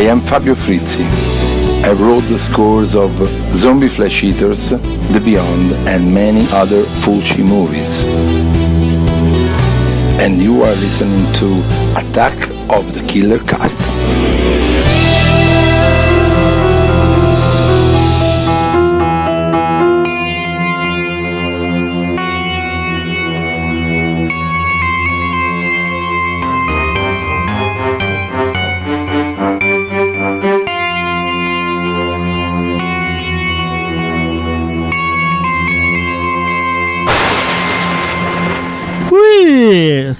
I am Fabio Frizzi. I wrote the scores of Zombie Flesh Eaters, The Beyond, and many other Fulci movies. And you are listening to Attack of the Killer Cast.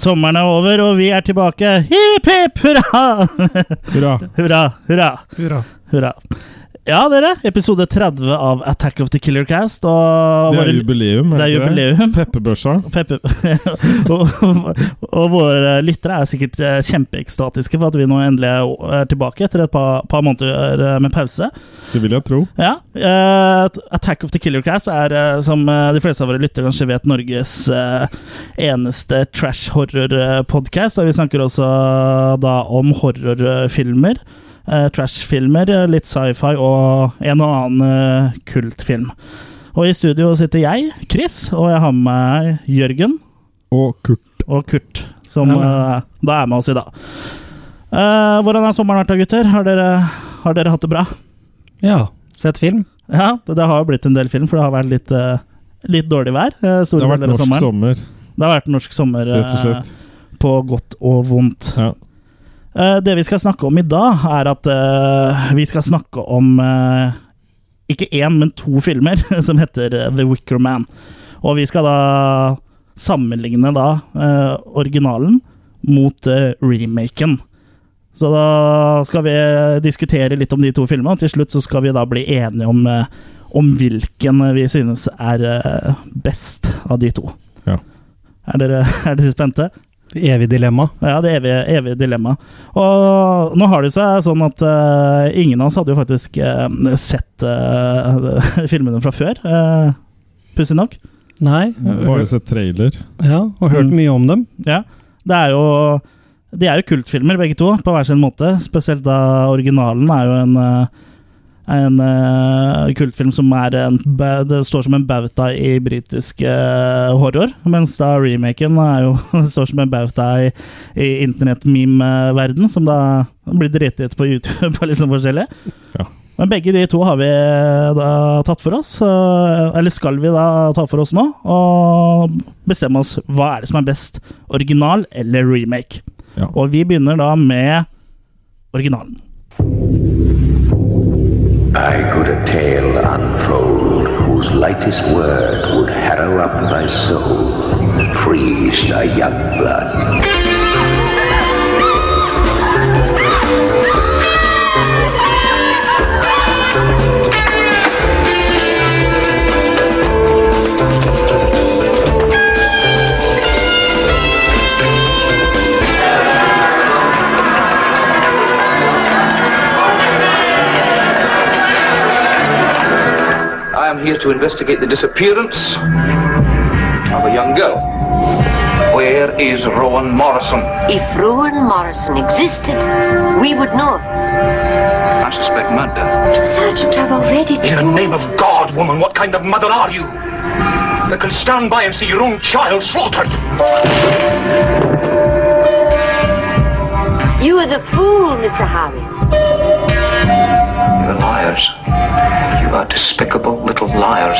Sommeren er over, og vi er tilbake. Hipp, hipp, hurra! Hurra. hurra, hurra, Hurra. hurra. Ja, dere. Episode 30 av Attack of the Killer Cast. Og Det er våre- jubileum. Det er jubileum. Peppebørsa. Peppe. og, og våre lyttere er sikkert eh, kjempeekstatiske for at vi nå endelig er tilbake etter et par, par måneder eh, med pause. Det vil jeg tro. Ja. Uh, Attack of the Killer Cast er, som de fleste av våre lyttere kanskje vet, Norges uh, eneste trash horror-podkast. Og vi snakker også da om horrorfilmer. Eh, Trash-filmer, eh, litt sci-fi og en og annen eh, kultfilm. Og i studio sitter jeg, Chris, og jeg har med meg Jørgen Og Kurt. og Kurt, som eh, da er med oss i dag. Eh, hvordan har sommeren vært da, gutter? Har dere, har dere hatt det bra? Ja. Sett film? Ja, det, det har jo blitt en del film, for det har vært litt, litt dårlig vær. Det har vært norsk sommer, Det har vært norsk sommer rett og slett. på godt og vondt. Ja. Eh, det vi skal snakke om i dag, er at eh, vi skal snakke om eh, ikke én, men to filmer som heter The Wicker Man. Og vi skal da sammenligne da originalen mot remaken. Så da skal vi diskutere litt om de to filmene, og til slutt så skal vi da bli enige om, om hvilken vi synes er best av de to. Ja. Er dere, er dere spente? Evig dilemma. Ja, det evige, evige dilemma. Og nå har det seg sånn at uh, ingen av oss hadde jo faktisk uh, sett uh, filmene fra før. Uh, Pussig nok. Nei. Bare sett trailer. Ja, og hørt Mm. mye om dem. Ja. Det er jo De er jo kultfilmer, begge to, på hver sin måte. Spesielt da originalen er jo en en uh, kultfilm som er en, det står som en bauta i britisk uh, horror, mens da remaken jo, står som en bauta i, i internett-meme-verden, som da blir drittet på YouTube og liksom forskjellig. Ja. Men begge de to har vi eh, da tatt for oss, eller skal vi da ta for oss nå, og bestemme oss hva er det som er best, original eller remake. Ja. Og vi begynner da med originalen. I could a tale unfold whose lightest word would harrow up thy soul, freeze thy young blood. I am here to investigate the disappearance of a young girl. Where is Rowan Morrison? If Rowan Morrison existed, we would know. I suspect murder. Sergeant, I've already In the name of God, woman, what kind of mother are you? That can stand by and see your own child slaughtered? You are the fool, Mr. Harry. You're liars. You are despicable little liars.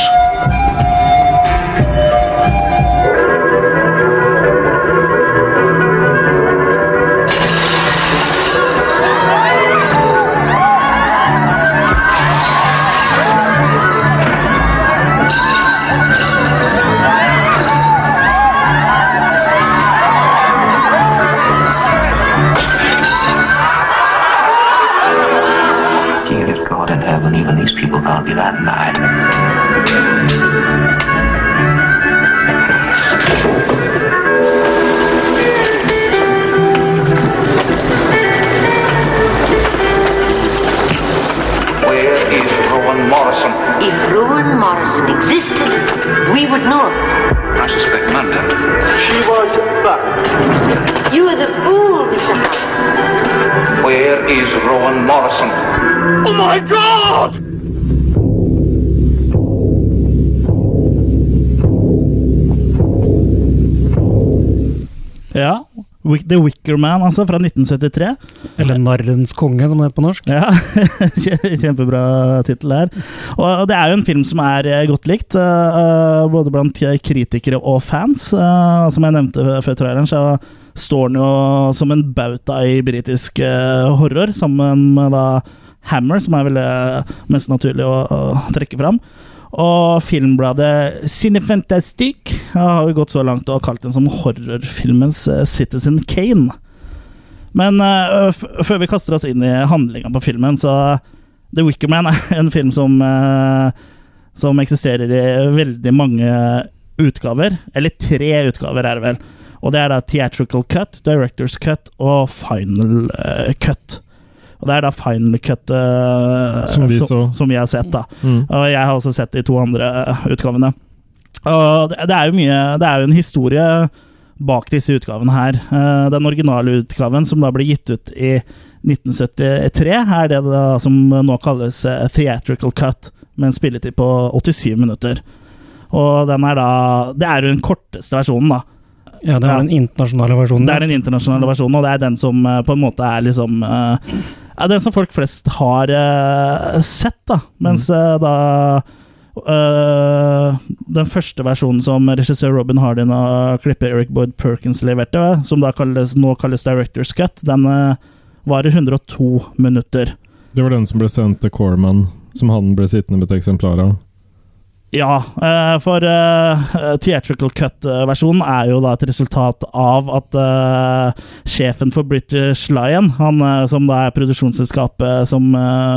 The Wicker Man, altså, fra 1973. Eller Narrens konge, som det heter på norsk. Ja, Kjempebra tittel der. Og det er jo en film som er eh, godt likt, eh, eh, både blant kritikere og fans. Som jeg nevnte før traileren, så står den jo som en bauta i britisk horror, sammen med da Hammer, som er vel eh, mest naturlig å, å trekke fram. Og filmbladet Cinefantastic har jo gått så langt og kalt den som horrorfilmens eh, Citizen Kane. Men uh, før vi kaster oss inn i handlinga på filmen, så The Wicker Man er en film som, uh, som eksisterer i veldig mange utgaver. Eller tre utgaver, er det vel. Og det er da theatrical cut, director's cut og final uh, cut. Og det er da final cut uh, Som vi så. som vi har sett, da. Mm. Og jeg har også sett de to andre eh, utgavene. Og det, det er jo mye Det er jo en historie bak disse utgavene her. Uh, Den originale utgaven, som da ble gitt ut i 1973, er det da som nå kalles theatrical cut, med en spilletid på 87 minutter. Og den er da Det er jo den korteste versjonen, da. Ja, det er Ja. den internasjonale versjonen. Det er den internasjonale versjonen, og det er den som på en måte er liksom ja, Den som folk flest har uh, sett, da. Mens uh, da uh, Den første versjonen som regissør Robin Hardin og klipper Eric Boyd Perkins leverte, som da kalles, nå kalles Director's Cut, den varer 102 minutter. Det var den som ble sendt til Corman, som han ble sittende med et eksemplar av. Ja, eh, for eh, theatrical cut-versjonen er jo da et resultat av at eh, sjefen for British Lion, han som da er produksjonsselskapet som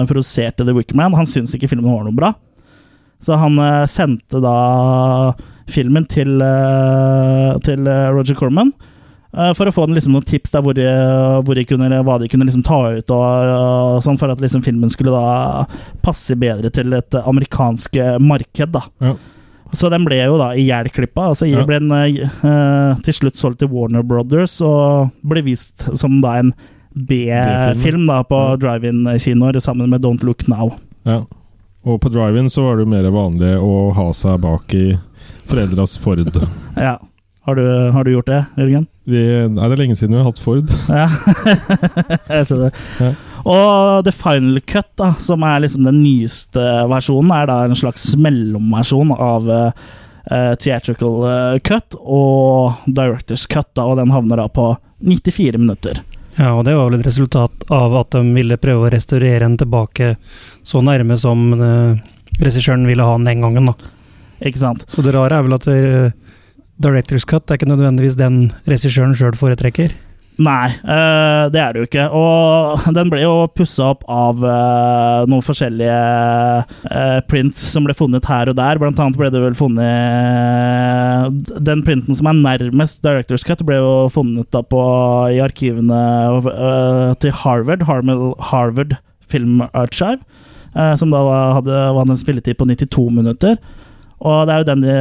produserte The Wicker Man, han syntes ikke filmen var noe bra. Så han sendte da filmen til, til Roger Corman for å få den liksom noen tips der hvor de, hvor de kunne, hva de kunne liksom ta ut, og, og sånn for at liksom filmen skulle da passe bedre til et amerikansk eh, marked. da. Ja. Så den ble jo da ihjelklippa. Altså, Ja. ble den eh, eh, til slutt solgt til Warner Brothers og ble vist som da en B-film da på Ja. drive-in-kinoer sammen med Don't Look Now. Ja. Og på drive-in så var det jo mer vanlig å ha seg bak i foreldras Ford. Ja. Har du, har du gjort det, Jørgen? Vi, nei, det er lenge siden vi har hatt Ford. Ja. Jeg skjønner. Ja. Og The Final Cut, da, som er liksom den nyeste versjonen, er da en slags mellomversjon av eh, eh, Theatrical eh, Cut og Directors Cut, da, og den havner da på 94 minutter. Ja, og det var vel et resultat av at de ville prøve å restaurere den tilbake så nærme som uh, regissøren ville ha den den gangen, da. Ikke sant? Så det rare er vel at uh, Directors Cut er ikke nødvendigvis den regissøren sjøl foretrekker. Nei, eh, det er det jo ikke. Og den ble jo pussa opp av eh, noen forskjellige eh, prints som ble funnet her og der. Blant annet ble det vel funnet Den printen som er nærmest Directors Cut, ble jo funnet da på, i arkivene til Harvard, Harvard Film Archive, som da hadde, hadde en spilletid på 92 minutter. Og det er jo den de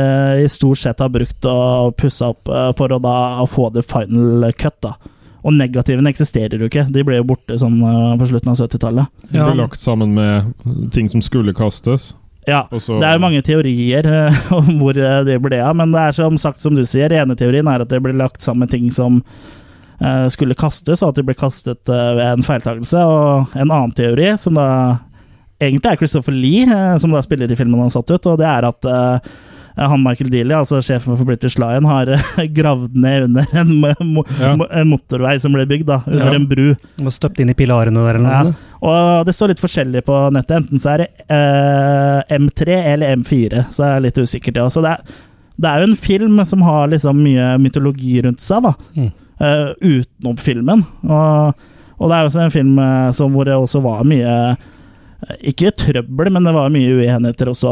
i stort sett har brukt og pussa opp eh, for å da få det final cut, da. Og negativene eksisterer jo ikke. De ble jo borte sånn eh, på slutten av 70-tallet. De ble lagt sammen med ting som skulle kastes. Ja, så- det er jo mange teorier eh, om hvor det ble av, men det er som sagt, som du sier, ene teorien er at det ble lagt sammen ting som eh, skulle kastes, og at de ble kastet ved en feiltakelse. Og en annen teori, som da egentlig er Christopher Lee, eh, som da spiller i filmen han har satt ut, og det er at eh, han Michael Dealey, altså sjefen for British Lion, har eh, gravd ned under en, mo Ja. en motorvei som ble bygd, da, under Ja. en bru. Og var støpt inn i pilarene der, eller noe Ja. sånt. Og det står litt forskjellig på nettet. Enten så er det eh, M3 eller M4, så jeg er litt usikker til. Så det er, det er jo en film som har liksom mye mytologi rundt seg, da. Mm. Uh, utenom filmen. Og, og det er jo også en film som hvor det også var mye eh, Ikke trøbbel, men det var mye uenigheter også,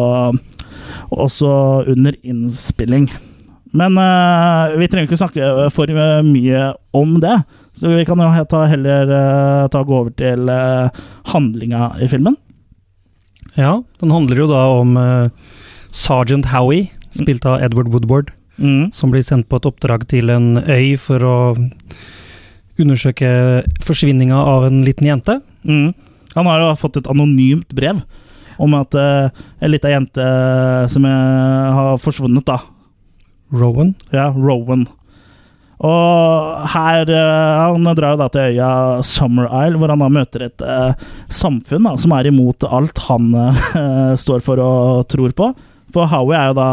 også under innspilling. Men uh, vi trenger ikke snakke for mye om det, så vi kan jo ta heller uh, ta gå over til uh, handlinga i filmen. Ja, den handler jo da om Sergeant Howie, spilt av Edward Woodward, Mm. som blir sendt på et oppdrag til en øy for å undersøke forsvinninga av en liten jente. Mm. Han har jo fått et anonymt brev om at uh, en lita jente som eh, har forsvunnet, da. Rowan. Ja, Rowan. Og her uh, Han drar jo da til øya Summer Isle, hvor han da møter et uh, samfunn da, som er imot alt han uh, står for og tror på. For Howie er jo da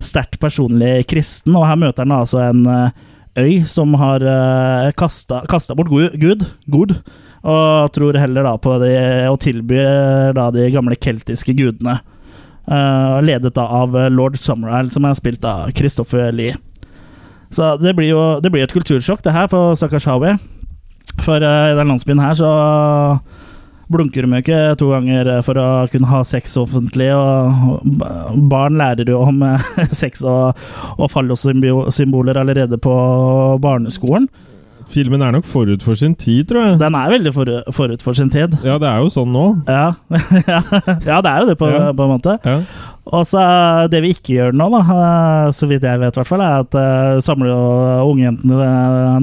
sterkt personlig kristen, og her møter han altså en eh, øy som har uh, kasta, bort Gud, Gud, og tror heller da på de, og tilbyr da de gamle keltiske gudene. Uh, ledet da av lord Summerisle, som er spilt av Christopher Lee. Så det blir jo det blir et kultursjokk, det her, for stakkars Howie. For uh, i den landsbyen her så blunker de jo ikke to ganger for å kunne ha sex offentlig, og barn lærer jo om eh, sex og, og fallosymboler allerede på barneskolen. Filmen er nok forut for sin tid, tror jeg. Den er veldig for, forut for sin tid. Ja, det er jo sånn nå. Ja, ja det er jo det, på, ja. på en måte. Ja. Og så Det vi ikke gjør nå, da, eh, så vidt jeg vet, hvert fall, er at uh, samler jo ungjentene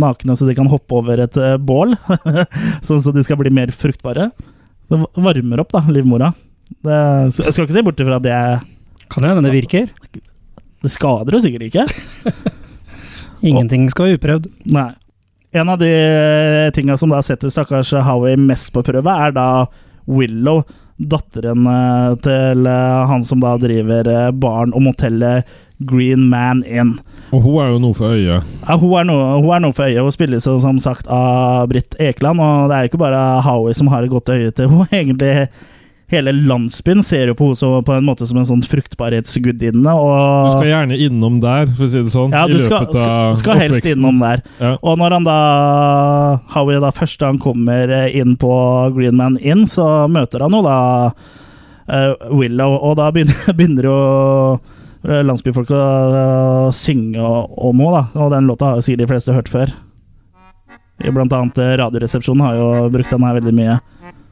nakne så de kan hoppe over et uh, bål. sånn så de skal bli mer fruktbare. Det varmer opp da, livmora. Det, jeg skal ikke se bort ifra det Kan det hende det virker? Det skader jo sikkert ikke. Ingenting skal være uprøvd. Nei. En av de tinga som da setter stakkars Howie mest på prøve, er da Willow, datteren eh, til eh, han som da driver eh, baren og motellet Green Man Inn. Og hun er jo noe for øyet? Ja, hun er noe, hun er noe for øyet. Hun spilles som sagt av Britt Ekeland, og det er jo ikke bare Howie som har et godt øye til henne. Egentlig hele landsbyen ser jo på henne på en måte som en sånn fruktbarhetsgudinne. du skal gjerne innom der, for å si det sånn. Ja, du skal, skal, skal helst innom der. Ja. Og når han da Howie da først han kommer inn på Greenman Inn, så møter han jo da uh, Willow, og da begynner, begynner jo landsbyfolk å uh, synge om henne, da. Og den låta har jo sikkert de fleste hørt før. Blant annet Radioresepsjonen har jo brukt den her veldig mye.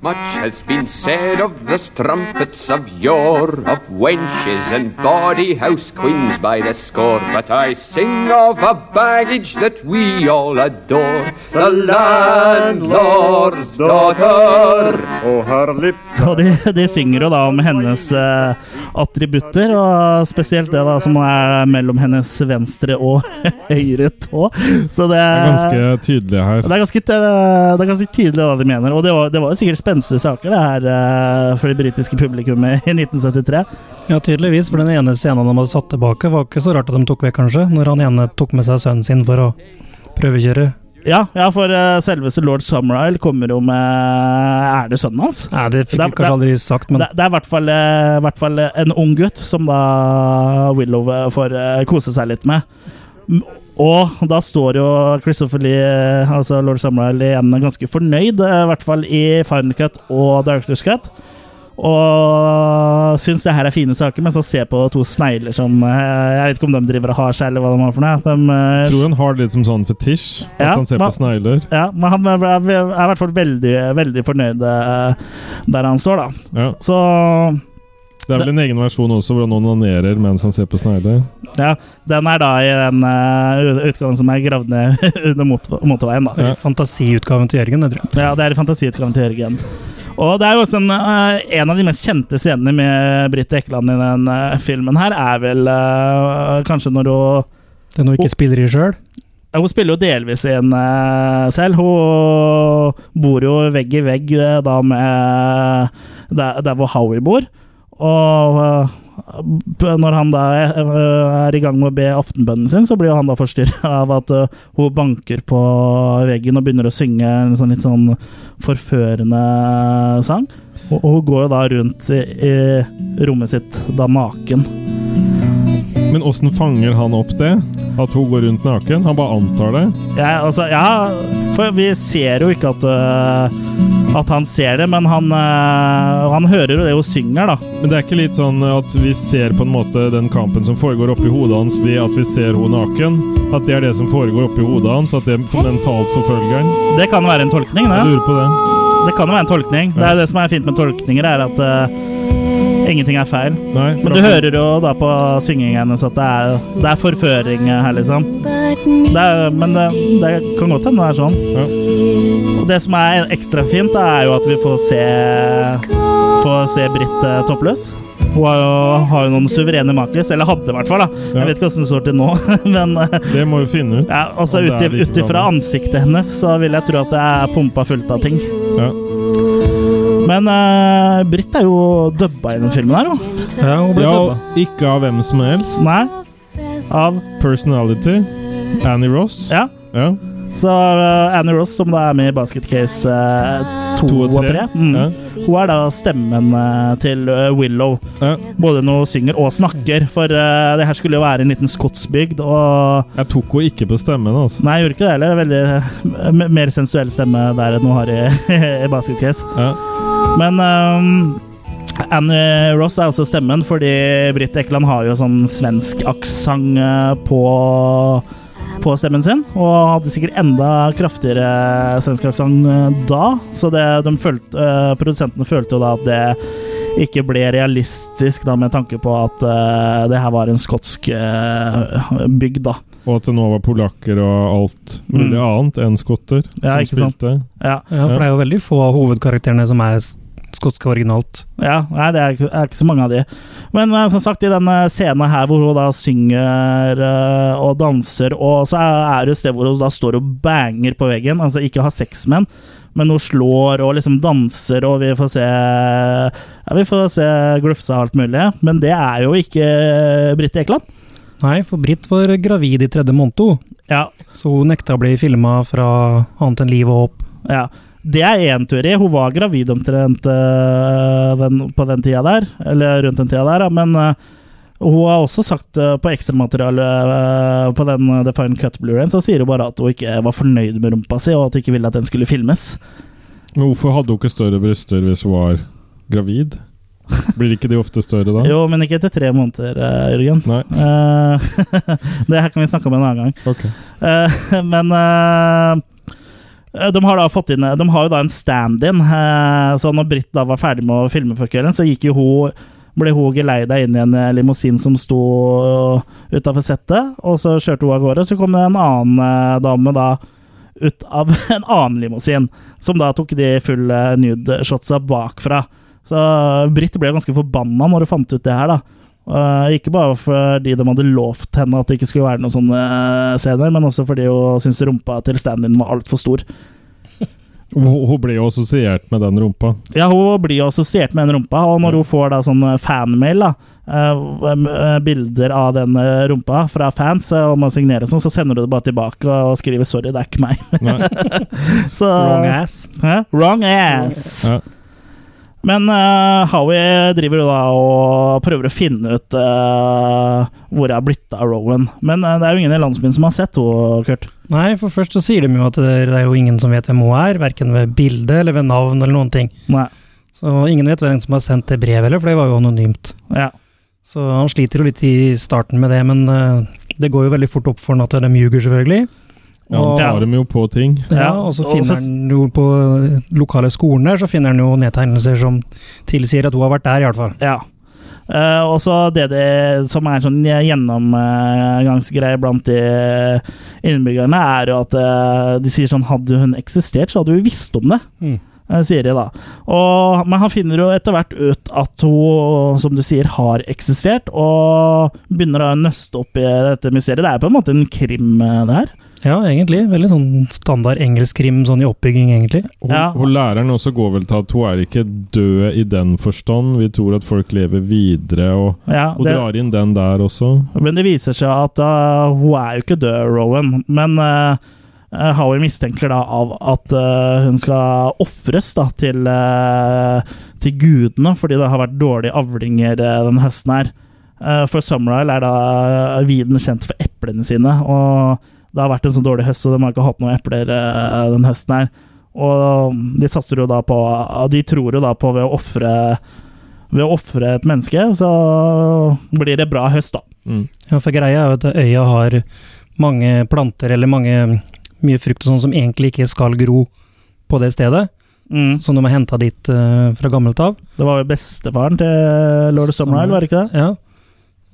Much has been said of the strumpets of yore, of wenches and bawdy house queens by the score. But I sing of a baggage that we all adore, the landlord's daughter. Og her lips Og de, de, synger jo da om hennes uh, attributter, og spesielt det da som er mellom hennes venstre og høyre tå. Så det, det er ganske tydelig her. Det er ganske, det er ganske tydelig hva de mener, og det var, det var sikkert spenstige saker det her uh, for det britiske publikummet i 1973. Ja, tydeligvis, for den ene scenen de hadde satt tilbake, var ikke så rart at de tok vekk, kanskje, når han ene tok med seg sønnen sin for å prøvekjøre. Ja, ja, for uh, selveste lord Summerisle kommer jo med Er det sønnen hans? Nei, det fikk vi kanskje aldri sagt, men Det, det er i hvert, fall, uh, hvert fall en ung gutt som da Willow får uh, kose seg litt med. Og da står jo Christopher Lee, altså lord Summerhill, igjen ganske fornøyd, eh, i hvert fall i Final Cut og Director's Cut. Og syns det her er fine saker, mens han ser på to snegler som eh, Jeg vet ikke om de driver og har seg, eller hva de har for noe. De, jeg tror han har det litt som sånn fetisj, at han ser man, på snegler. Ja, men han er i hvert fall veldig, veldig fornøyd eh, der han står, da. Ja. Så det er vel en egen versjon også, hvor han onanerer mens han ser på snegler? Ja, den er da i den uh, utgaven som er gravd ned under mot motorveien. da. Ja. Fantasiutgaven til Jørgen, det tror jeg. Ja, det er fantasiutgaven til Jørgen. Og det er jo også en, uh, en av de mest kjente scenene med Britt Ekeland i den uh, filmen her, er vel kanskje når hun Den hun ikke spiller i sjøl? Ja, hun spiller jo delvis i en selv. Hun bor jo vegg i vegg da med der, der hvor Howie bor. Og uh, når han da er i gang med å be aftenbønnen sin, så blir han da forstyrra av at uh, hun banker på veggen og begynner å synge en sånn litt sånn forførende sang. Og, hun går jo da rundt i, rommet sitt da naken. Men åssen fanger han opp det? At hun går rundt naken? Han bare antar det? Ja, altså, ja for vi ser jo ikke at at han ser det, men han, uh, han hører jo det hun synger, da. Men det er ikke litt sånn at vi ser på en måte den kampen som foregår oppi hodet hans ved at vi ser henne naken? At det er det som foregår oppi hodet hans? At det er mentalt forfølger han? Det kan være en tolkning, det. Jeg lurer på det. Det kan jo være en tolkning. Ja. Det er det som er fint med tolkninger, er at uh, ingenting er feil. Nei, Men du hører jo da på syngingen hennes at det er, det er forføring her, liksom. Det er, men det, det kan godt hende det er sånn. Ja. Og det som er ekstra fint, er jo at vi får se Får se Britt eh, toppløs. Hun har jo, har jo noen suverene maklis, eller hadde i hvert fall. da Ja. Jeg vet ikke hvordan det står til nå, men eh, Det må vi finne ut. ja, altså ut like ifra ansiktet hennes så vil jeg tro at det er pumpa fullt av ting. Ja. Men uh, Britt er jo dubba i den filmen her, jo. Ja, hun ble ja, dubba. ikke av hvem som helst. Nei. Av Personality. Annie Ross. Ja. Ja. Så uh, Annie Ross, som da er med i Basket Case uh, to, To og og tre. tre, mm. Ja. hun er da stemmen uh, til Willow. Ja. Både når hun synger og snakker, for det her skulle jo være en liten skotsbygd, og Jeg tok henne ikke på stemmen, altså. Nei, jeg gjorde ikke det heller. Veldig mer sensuell stemme der enn hun har i, i Basket Case. Ja. Men um, Annie Ross er også stemmen, fordi Britt Ekland har jo sånn svensk aksent på på stemmen sin, og hadde sikkert enda kraftigere svensk aksent uh, da. Så det, de følte, uh, produsentene følte jo da at det ikke ble realistisk, da med tanke på at uh, det her var en skotsk uh, bygd, da. Og at det nå var polakker og alt mulig Mm. annet enn skotter Ja, som ikke sant? spilte. Ja. Ja, for det er jo veldig få av hovedkarakterene som er s- skotske originalt. Ja, nei, det er ikke, er ikke så mange av de. Men uh, som sagt, i denne scenen her hvor hun da synger uh, og danser, og så er er det et sted hvor hun da står og banger på veggen, altså ikke har sex med den, men hun slår og liksom danser, og vi får se Ja, vi får se glufsa og alt mulig, men det er jo ikke Britt Ekeland. Nei, for Britt var gravid i tredje måned, hun. Ja, så hun nekta å bli filma fra annet enn liv og håp. Ja, det er én teori. Hun var gravid omtrent øh, den, på den tida der, eller rundt den tida der, men øh, hun har også sagt øh, på ekstramaterialet på den The Fine Cut Blu-rayen, så sier hun bare at hun ikke var fornøyd med rumpa si, og at hun ikke ville at den skulle filmes. Men hvorfor hadde hun ikke større bryster hvis hun var gravid? Blir ikke de ofte større da? Jo, men ikke etter tre måneder, uh, Jørgen. Eh, det her kan vi snakke om en annen gang. Ok. Uh, men eh, de har da fått inn De har jo da en stand-in. eh, så når Britt da var ferdig med å filme for kvelden, så gikk jo hun ble hun geleida inn i en eh, limousin som sto utafor settet, og så kjørte hun av gårde. Så kom det en annen eh, dame da ut av en annen limousin, som da tok de fulle nude-shotsa bakfra. Så Britt ble ganske forbanna når hun fant ut det her, da. Eh, ikke bare fordi de hadde lovt henne at det ikke skulle være noen sånne eh, scener, men også fordi hun syntes rumpa til stand-in var altfor stor. Hun, hun ble jo assosiert med den rumpa. Ja, hun blir jo assosiert med den rumpa, og når hun får da sånn fanmail, da, eh, eh, bilder av den eh, rumpa fra fans og man signerer signere sånn, så sender du det bare tilbake og skriver 'sorry, det er ikke meg'. Så, Wrong ass. Hæ? Wrong ass. Ja. Men uh, Howie driver jo da og prøver å finne ut uh, hvor det er blitt av Rowan. Men uh, det er jo ingen i landsbyen som har sett henne, Kurt. Nei, for først så sier de jo at det er jo ingen som vet hvem hun er, verken ved bilde eller ved navn eller noen ting. Nei. Så ingen vet hvem som har sendt det brevet heller, for det var jo anonymt. Ja. Så han sliter jo litt i starten med det, men det går jo veldig fort opp for han at de ljuger, selvfølgelig. Ja, han tar dem jo på ting. Ja, og så og finner så- han jo på lokale skolen der, så finner han jo nedtegnelser som tilsier at hun har vært der, i hvert fall. ja. Uh, og så det, det som er en sånn gjennomgangsgreie blant de innbyggerne, er jo at uh, de sier sånn Hadde hun eksistert, så hadde vi visst om det. Mm. Uh, Sier de da. Og, men han finner jo etter hvert ut at hun, som du sier, har eksistert, og begynner å nøste opp i dette mysteriet. Det er på en måte en krim, det her. Ja, egentlig. Veldig sånn standard engelskkrim sånn i oppbygging, egentlig. Hun, Ja. hun læreren også går vel til at hun er ikke død i den forstand. Vi tror at folk lever videre, og, Ja, og det, drar inn den der også. Men det viser seg at uh, hun er jo ikke død, Rowan. Men uh, uh, Howie mistenker da av at uh, hun skal ofres til, uh, til gudene, fordi det har vært dårlige avlinger uh, denne høsten her. For Summerisle er da viden kjent for eplene sine, og det har vært en så dårlig høst, så de har ikke hatt noen epler uh, den høsten her. Og de satser jo da på De tror jo da på ved å ofre ved å ofre et menneske, så blir det bra høst, da. Mm. Ja, for greia er jo at øya har mange planter, eller mange mye frukt og sånn som egentlig ikke skal gro på det stedet, Mm. som de har henta dit uh, fra gammelt av. Det var jo bestefaren til lord Summerisle, var det ikke det? Ja.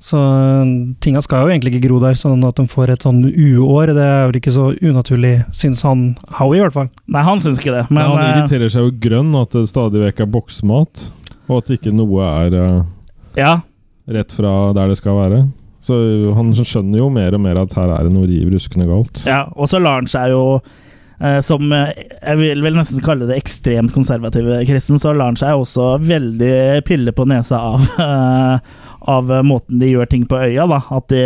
Så eh, tinga skal jo egentlig ikke gro der, sånn at de får et sånn uår. Det er vel ikke så unaturlig, syns han Howie i hvert fall. Nei, han syns ikke det, men Men han eh, irriterer seg jo grønn, at det stadig vekk er boksmat. Og at ikke noe er uh, ja. rett fra der det skal være. Så han skjønner jo mer og mer at her er det noe riv ruskende galt. Ja, og så lar han seg jo som eh, jeg vil vel nesten kalle det ekstremt konservative kristen, så lar han seg også veldig pille på nesa av, eh, av måten de gjør ting på øya, da. At de,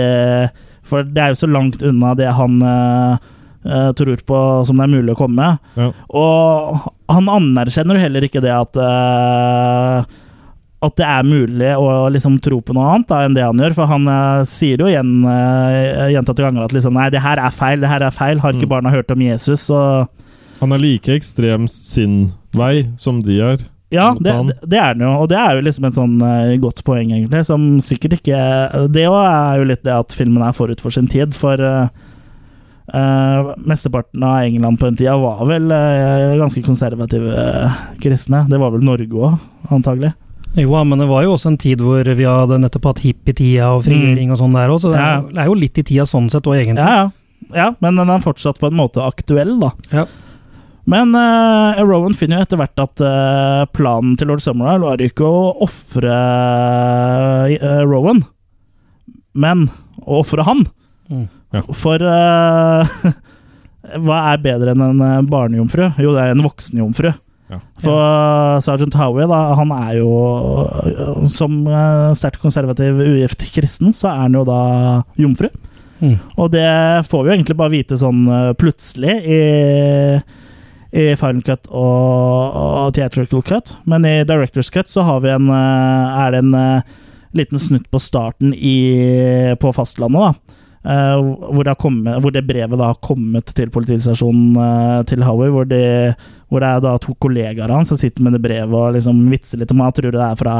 for det er jo så langt unna det han eh, eh, tror på som det er mulig å komme. Ja. Og han anerkjenner jo heller ikke det at eh, at det er mulig å liksom tro på noe annet da, enn det han gjør. For han uh, sier jo igjen uh, gjentatte ganger at liksom, nei, det her er feil, det her er feil. Har ikke Mm. barna hørt om Jesus? Og Han er like ekstrem sin vei som de er. ja, det, det, er han jo. Og det er jo liksom et sånn uh, godt poeng, egentlig, som sikkert ikke Det òg er jo litt det at filmen er forut for sin tid. For uh, uh, mesteparten av England på den tida var vel ganske konservative kristne. Det var vel Norge òg, antagelig. Jo, men det var jo også en tid hvor vi hadde nettopp hatt hippietida og frigjøring og sånn der òg, så det er, det er jo litt i tida sånn sett òg, egentlig. Ja, ja. ja, men den er fortsatt på en måte aktuell, da. Ja. Men uh, Rowan finner jo etter hvert at uh, planen til lord Summerall var ikke å ofre uh, Rowan, men å ofre han. Mm. Ja. For hva er bedre enn en barnejomfru? Jo, det er en voksenjomfru. Ja. For eh, sergeant Howie, da, han er jo eh, Som uh, sterkt konservativ ugift kristen, så er han jo da jomfru. Mm. Og det får vi jo egentlig bare vite sånn eh, plutselig i, i Final Cut og, og Theatrical Cut. Men i Directors Cut så har vi en, eh, er det en eh, liten snutt på starten i, på fastlandet, da. Eh, hvor, det kommet, hvor det brevet da har kommet til politistasjonen eh, til Howie, hvor, de, hvor det er da to kollegaer av han som sitter med det brevet og liksom vitser litt om han tror det er fra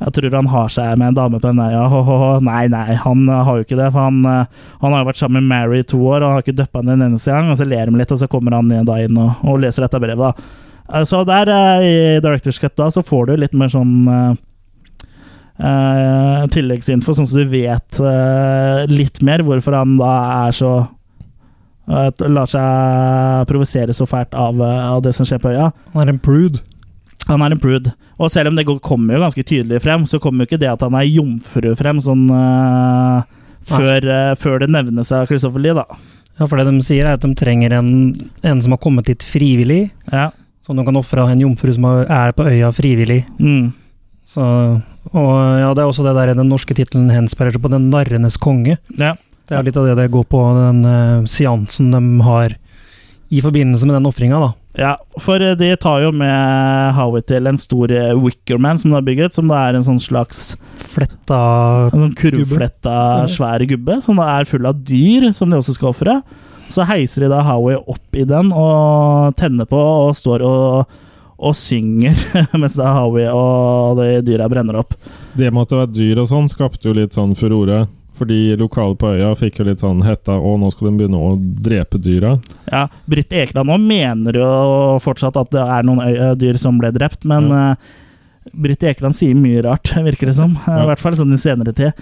Jeg tror han har seg med en dame på den øya. Ho, ho, ho. Nei, nei, han eh, har jo ikke det. For han, han har jo vært sammen med Mary i to år og han har ikke duppa henne en eneste gang. Og så ler de litt, og så kommer han da inn og, og leser dette brevet, da. Så der, i Directors Cut, da, så får du litt mer sånn eh, tilleggsinfo, sånn at du vet uh, litt mer hvorfor han da er så uh, Lar seg provosere så fælt av, av det som skjer på øya. Han er en prude. Han er en prude. Og selv om det går- kommer jo ganske tydelig frem, så kommer jo ikke det at han er jomfru frem sånn før, før det nevnes av Christopher Lee, da. Ja, for det de sier er at de trenger en, en som har kommet dit frivillig, Ja. som de kan ofre en jomfru som er på øya frivillig. Mm. Så, og ja, det er også det der den norske tittelen henspeiler seg på Den narrenes konge. ja. Det er litt av det det går på, den uh, seansen de har i forbindelse med den ofringa, da. Ja, for eh, de tar jo med Howie til en stor eh, Wickerman som de har bygget, som da er en sånn slags Fletta En sånn kurvfletta, svær gubbe som da er full av dyr, som de også skal ofre. Så heiser de da Howie opp i den og tenner på og står og, og synger mens det er Howie og de dyra brenner opp. Det med at det var dyr og sånn, skapte jo litt sånn furore. Fordi lokale på øya fikk jo litt sånn hetta Å, nå skal de begynne å drepe dyra. Ja, Britt Ekeland nå mener jo fortsatt at det er noen dyr som ble drept, men Ja. uh, Britt Ekeland sier mye rart, virker det som. Ja. I hvert fall sånn i senere tid.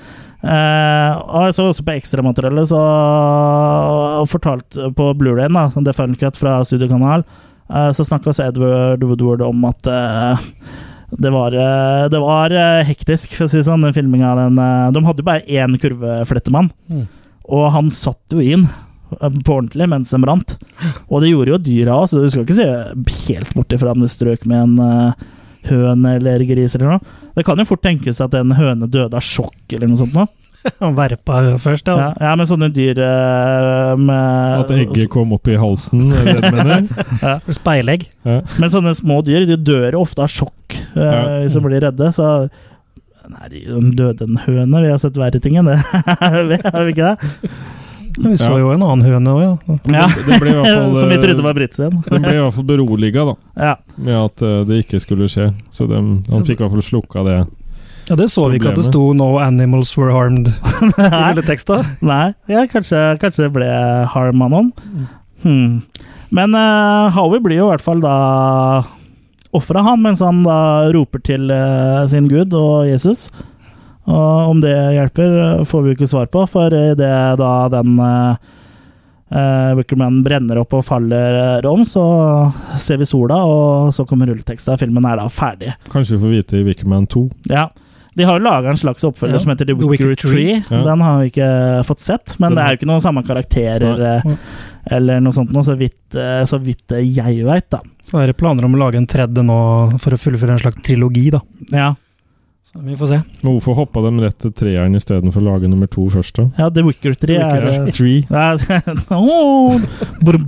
Uh, og jeg så også på ekstramateriellet, så fortalt på Blu-rayen, da, som The Final Cut fra Studiokanal, uh, så snakka også Edward Woodward om at eh, det var, eh, det var eh, hektisk, for å si det sånn, den filminga. Eh, de hadde jo bare én kurveflettemann, Mm. og han satt jo inn eh, på ordentlig mens den brant. Og det gjorde jo dyra òg, så du skal ikke se helt bort ifra om det strøk med en eh, høne eller gris eller noe. Det kan jo fort tenkes at en høne døde av sjokk eller noe sånt noe. Han verpa først, ja. Ja, ja men sånne dyr eh, med At egget kom opp i halsen, er det det du mener? Speilegg. Ja. Men sånne små dyr de dør ofte av sjokk eh, Ja. hvis de blir redde, så Nei, de døde en høne. Vi har sett verre ting enn det. Vi har vi ikke det? Vi så Ja. jo en annen høne òg, ja. Ja. Det det fall, Som vi eh, trodde var Britt igjen. den ble i hvert fall beroliga da, Ja. med at eh, det ikke skulle skje. Så de, han fikk i hvert fall slukka det. Ja, Det så vi ikke at det sto 'No animals were harmed' i rulleteksta. Nei, ja, kanskje, kanskje det ble harm av noen. Hmm. Men uh, Howie blir jo i hvert fall da ofra han, mens han da roper til uh, sin gud og Jesus. Og om det hjelper, eh, får vi jo ikke svar på, for idet da den uh, Wickerman brenner opp og faller rom, om, så ser vi sola, og så kommer rulleteksta. Filmen er da ferdig. Kanskje vi får vite i Wickerman 2. Ja. De har jo laga en slags oppfølger Ja. som heter The The Wicker, Wicker Tree. Tree. Ja. Den har vi ikke fått sett, men det er jo ikke noen samme karakterer Nei. eh, eller noe sånt, noe, så vidt, eh, så vidt eh, jeg veit, da. Så er det planer om å lage en tredje nå for å fullføre en slags trilogi, da. Ja. Så vi får se. Men hvorfor hoppa de rett til treeren istedenfor å lage nummer to først, da? ja, The Wicker Tree er Wicker er Tree. Ja, Åh, brum,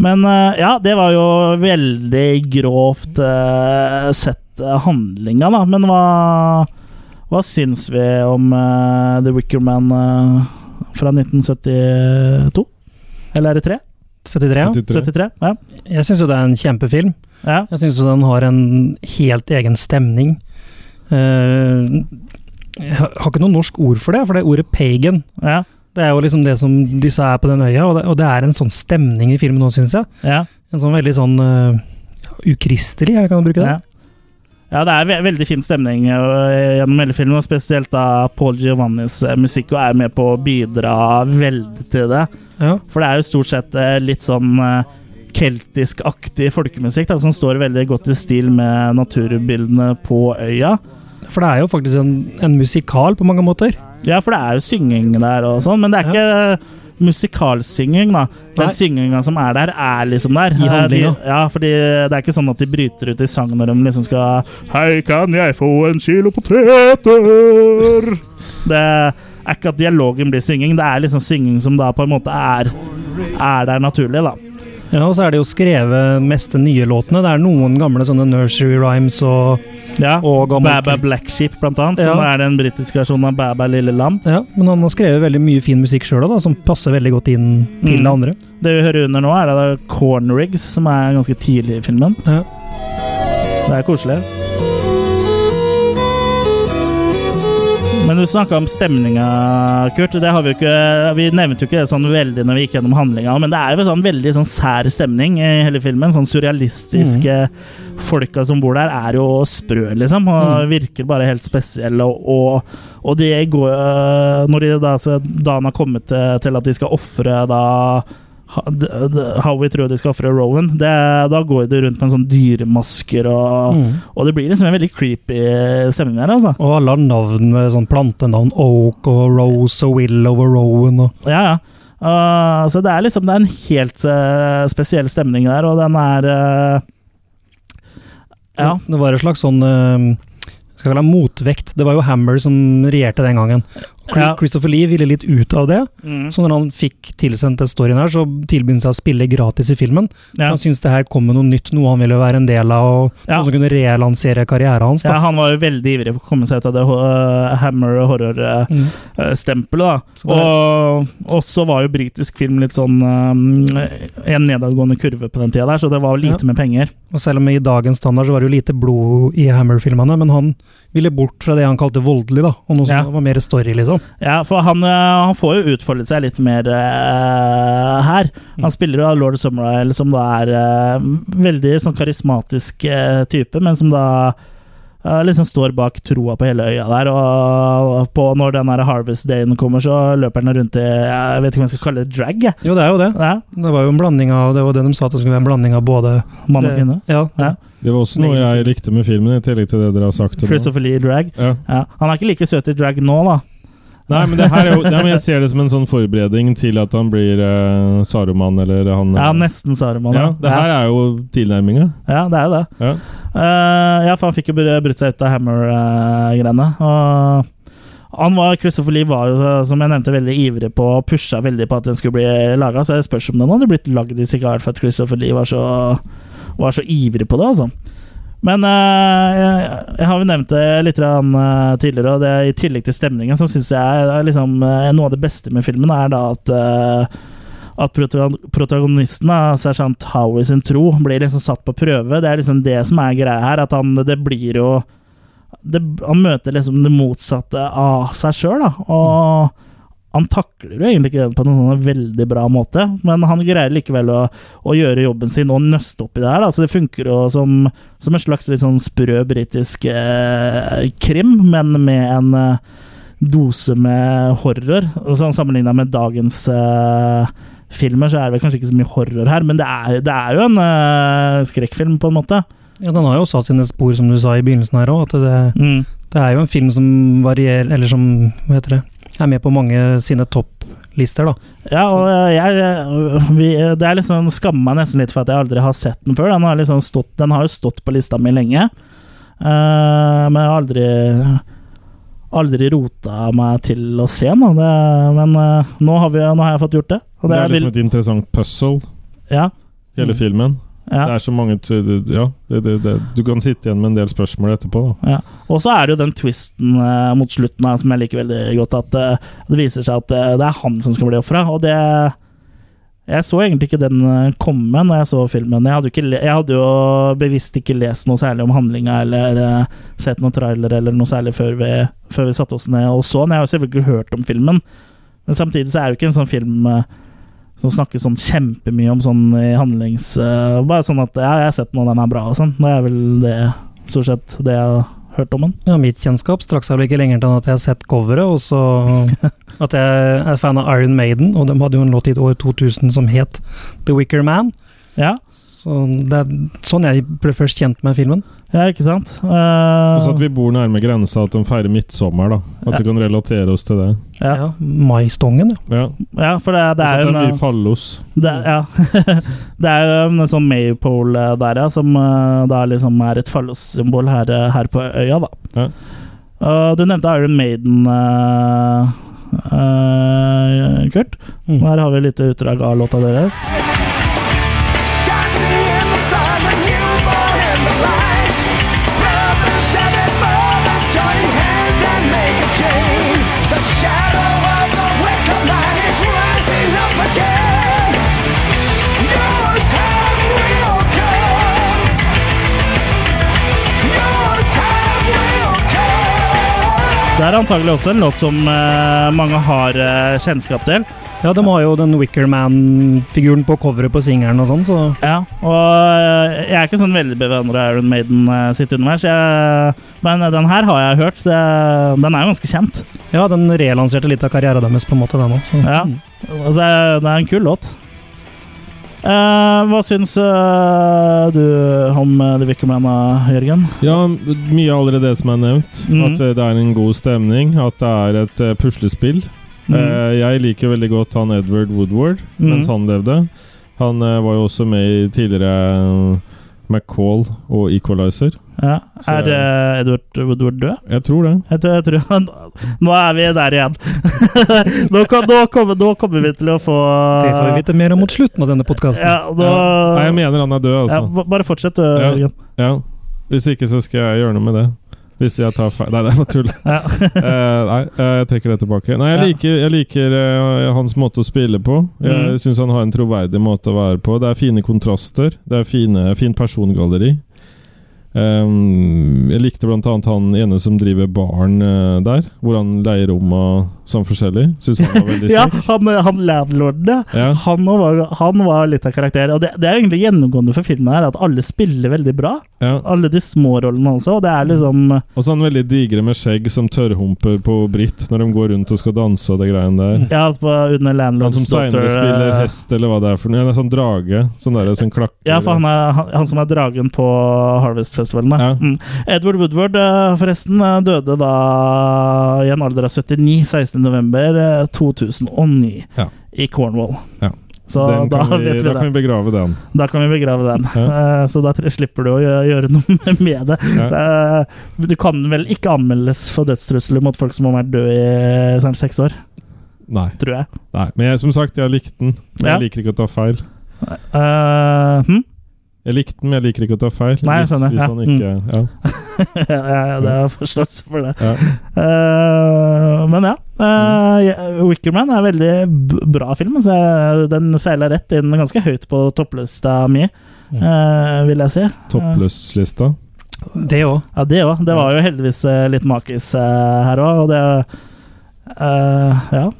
Men eh, ja, det var jo veldig grovt uh, sett handlinga, da. Men hva, hva syns vi om uh, The Wicker Man uh, fra 1972? Eller er det 3? 73, ja. 73. 73? Ja. Jeg syns jo det er en kjempefilm. ja. Jeg syns jo den har en helt egen stemning. Uh, jeg har ikke noe norsk ord for det, for det er ordet pagan. ja. Det er jo liksom det som disse er på den øya, og det, og det er en sånn stemning i filmen nå, syns jeg. ja. En sånn veldig sånn eh, ukristelig, jeg kan bruke det. Ja. ja, det er ve veldig fin stemning øh, gjennom hele filmen, og spesielt da Paul Giovannis øh, musikk og er med på å bidra veldig til det. Ja. For det er jo stort sett øh, litt sånn keltisk-aktig folkemusikk da, som står veldig godt i stil med naturbildene på øya. For det er jo faktisk en, en musikal på mange måter. Ja, for det er jo synging der og sånn, men det er ikke musikalsynging, da. Den Nei. synginga som er der, er liksom der. I Eh, handlinga. De, ja, fordi det er ikke sånn at de bryter ut i sang når de liksom skal Hei, kan jeg få en kilo poteter? Det er ikke at dialogen blir synging, det er liksom synging som da på en måte er, er der naturlig, da. Ja, og så er det jo skrevet meste nye låtene. Det er noen gamle sånne nursery rhymes og, Ja, og Baba Black Sheep, blant annet, som Ja. er den britiske versjonen av Baba Lille Lam. Ja, men han har skrevet veldig mye fin musikk sjøl òg, som passer veldig godt inn til Mm. det andre. Det vi hører under nå, er er Corn Rigs, som er ganske tidlig i filmen. Ja. Det er koselig. Men du snakka om stemninga, Kurt. Det har vi ikke Vi nevnte jo ikke det sånn veldig når vi gikk gjennom handlinga, men det er jo sånn veldig sånn sær stemning i hele filmen. Sånn surrealistiske folka som bor der, er jo sprø, liksom, og virker bare helt spesielle. Og, og, og de går Når de da, så, da har kommet til, at de skal ofre da Howie tror de skal ofre Rowan. Det, da går de rundt med en sånn dyremasker, og, Mm. og det blir liksom en veldig creepy stemning der, altså. Og alle har navn med sånn plantenavn. Oak og Rose og Willow og Rowan og Ja, ja. Uh, så det er liksom Det er en helt uh, spesiell stemning der, og den er uh, Ja. Det var en slags sånn eh, skal kalle det motvekt. Det var jo Hammer som regjerte den gangen. Ja. Christopher Lee ville litt ut av det. Mm. Så når han fikk tilsendt den storyen her, så tilbød han seg å spille gratis i filmen. Ja. Han syntes det her kom med noe nytt, noe han ville være en del av, og Ja. noe som kunne relansere karrieren hans. ja, han var jo veldig ivrig på å komme seg ut av det uh, Hammer horror-stempelet, Mm. da. Så Og også var jo britisk film litt sånn um, en nedadgående kurve på den tida der, så det var lite med penger. Og selv om i dagens standard så var det jo lite blod i Hammer-filmene, men han ville bort fra det han kalte voldelig, da, og noe som Ja. var mer story, liksom. Ja, for han, eh, han får jo utfoldet seg litt mer uh, her. Han spiller jo Lord Summerisle, som da er uh, veldig sånn karismatisk uh, type, men som da liksom står bak troa på hele øya der. Og på når den her Harvest Dayen kommer, så løper den rundt i Jeg vet ikke om jeg skal kalle det drag. jeg. Jo, det er jo det. Ja, Det var jo en blanding av Det var det de sa, at det skulle være en blanding av både Mann og kvinne. Ja. Ja. Det var også noe jeg likte med filmen, i tillegg til det dere har sagt. Christopher Lee drag. Ja. Ja. Han er ikke like søt i drag nå, da. Nei, men det her er jo, men jeg ser det som en sånn forberedning til at han blir eh, Saruman, eller han Ja, nesten Saruman. Ja, det her er jo tilnærminga. ja, det er jo det. Ja. Uh, ja, for han fikk jo brutt seg ut av Hammer-greiene. og han var, Christopher Lee var jo, som jeg nevnte, veldig ivrig på og pusha veldig på at den skulle bli laga. Så jeg spørs om den hadde blitt lagd i ikke for at Christopher Lee var så, var så ivrig på det, altså. Men eh, jeg, har jo nevnt det litt eh, tidligere, og det, er, i tillegg til stemningen, så syns jeg liksom, eh, noe av det beste med filmen er da at at protagonisten, sersjant Howie sin tro, blir liksom satt på prøve. Det er liksom det som er greia her. At han Det blir jo det, Han møter liksom det motsatte av seg sjøl, da. Og han takler jo egentlig ikke den på noen sånn veldig bra måte, men han greier likevel å, å gjøre jobben sin og nøste opp i det her. Da. Så det funker jo som, som en slags litt sånn sprø britisk eh, krim, men med en eh, dose med horror. Altså, Sammenligna med dagens eh, filmer, så er det vel kanskje ikke så mye horror her, men det er, det er jo en eh, skrekkfilm, på en måte. Ja, Den har jo satt sine spor, som du sa i begynnelsen her òg. At det, Mm. det er jo en film som varierer Eller som hva heter det, er med på mange sine topplister, da. Ja, og jeg, vi, det er liksom skammer meg nesten litt for at jeg aldri har sett den før. Den har, liksom stått, den har jo stått på lista mi lenge, uh, men jeg har aldri Aldri rota meg til å se den. Det, men uh, nå, har vi, nå har jeg fått gjort det. Og Det er vil- liksom et interessant puzzle, ja, hele Mm. filmen. Ja. Det er så mange Ja, det, det, det. du kan sitte igjen med en del spørsmål etterpå. Ja. Og så er det jo den twisten uh, mot slutten her som jeg liker veldig godt, at uh, det viser seg at uh, det er han som skal bli ofra. Og det Jeg så egentlig ikke den komme når jeg så filmen. Jeg hadde, jeg hadde jo bevisst ikke lest noe særlig om handlinga eller sett noen trailer eller noe særlig før vi, før vi satte oss ned og så den. Jeg har jo selvfølgelig hørt om filmen, men samtidig så er det jo ikke en sånn film eh, som snakker sånn kjempemye om sånn i handlings... Uh, bare sånn at ja, jeg har sett noe, den er bra og sånn. Det er vel det stort sett det jeg har hørt om den. Ja, mitt kjennskap straks seg vel ikke lenger til at jeg har sett coveret, og så at jeg er fan av Iron Maiden, og de hadde jo en låt i år 2000 som het The Wicker Man. Ja, Så det er sånn jeg ble først kjent med filmen. ja ikke sant? Uh, så Uh, at vi bor nærme grensa, at de feirer midtsommer. da At vi kan relatere oss til det. ja. Ja, Maistongen, ja. Ja. ja, for det, det er jo en fallos. det, ja. det er jo en sånn maypole der, ja, som uh, da liksom er et fallossymbol her, uh, her på øya, da. Ja. Og du nevnte Iron Maiden, uh, uh, Kurt. Mm. Her har vi et lite utdrag av låta deres. Det er antagelig også en låt som uh, mange har uh, kjennskap til. Ja, de har jo den Wicker Man-figuren på coveret på singelen og sånn, så Ja, og uh, jeg er ikke sånn veldig bevandra i Iron Maiden sitt univers, jeg, men den her har jeg hørt. Det, den er jo ganske kjent. ja, den relanserte litt av karrieren deres på en måte, den òg. Ja. Altså, det er en kul låt. Eh, hva syns uh, du om øh, The Wicker Man, Jørgen? Ja, mye av allerede det som er nevnt. Mm. At eh, det er en god stemning. At det er et eh, puslespill. Mm. Eh, jeg liker veldig godt han Edward Woodward mens Mhm. han levde. Han eh, var jo også med i tidligere eh, McCall og Equalizer. Ja. Så- Er øh, Edward Woodward død? Jeg tror det. Jeg tror, jeg tror, nå er vi der igjen. nå, kan, nå, kommer, nå kommer vi til å få Det får vi vite mer om mot slutten av denne podkasten. Ja, Ja. Nei, jeg mener han er død, altså. Ja, bare fortsett, du, Ja. Jørgen. Ja. Hvis ikke, så skal jeg gjøre noe med det. Hvis jeg tar feil Nei, det var tull. Ja. Eh, nei, jeg trekker det tilbake. Nei, jeg Ja. liker, jeg liker uh, hans måte å spille på. Jeg Mm. syns han har en troverdig måte å være på. Det er fine kontraster. Det er fine, fint persongalleri. Um, jeg likte annet han ene som driver baren uh, der, hvor han leier rom og sånn forskjellig. Syns han var veldig Ja, han, han landlorden, ja. Han, var, han var litt av karakter. Og det, det er egentlig gjennomgående for filmen her, at alle spiller veldig bra. Ja. Alle de små rollene også. Og det er liksom Og så han veldig digre med skjegg som tørrhumper på Britt når de går rundt og skal danse og det greiene der. Ja, på, under Han som seinere spiller eh, hest, eller hva det er for noe. Ja, det er sånn drage. Sånn der, sånn klakker. Ja, for han, er, han, han som er dragen på Harvest-festivalen. Da. Ja. Mm. Edward Woodward, eh, forresten, eh, døde da i en alder av 79, 16.11.2009, Ja. i Cornwall. Ja. Så da vi, vet vi da det. kan vi begrave den. Da kan vi begrave den. Ja. Eh, Så da slipper du å gjøre noe med det. Ja. Eh, Du kan vel ikke anmeldes for dødstrusler mot folk som har vært døde i sånn seks år, Nei. tror jeg. Nei. Men jeg, som sagt, jeg likte den. Men Ja. jeg liker ikke å ta feil. Uh, hm? Jeg likte den, men jeg liker ikke å ta feil. Nei, jeg hvis, skjønner. hvis Ja. han ikke ja. ja, ja, det er forståelse for det. Ja. Eh, men ja. Uh, Wickerman er en veldig bra film. Så den seiler rett inn ganske høyt på topplista mi, uh, vil jeg si. Toppløs-lista. Det òg. Ja, det òg. Det var jo heldigvis eh, litt makis eh, her òg. Og det Eh, ja,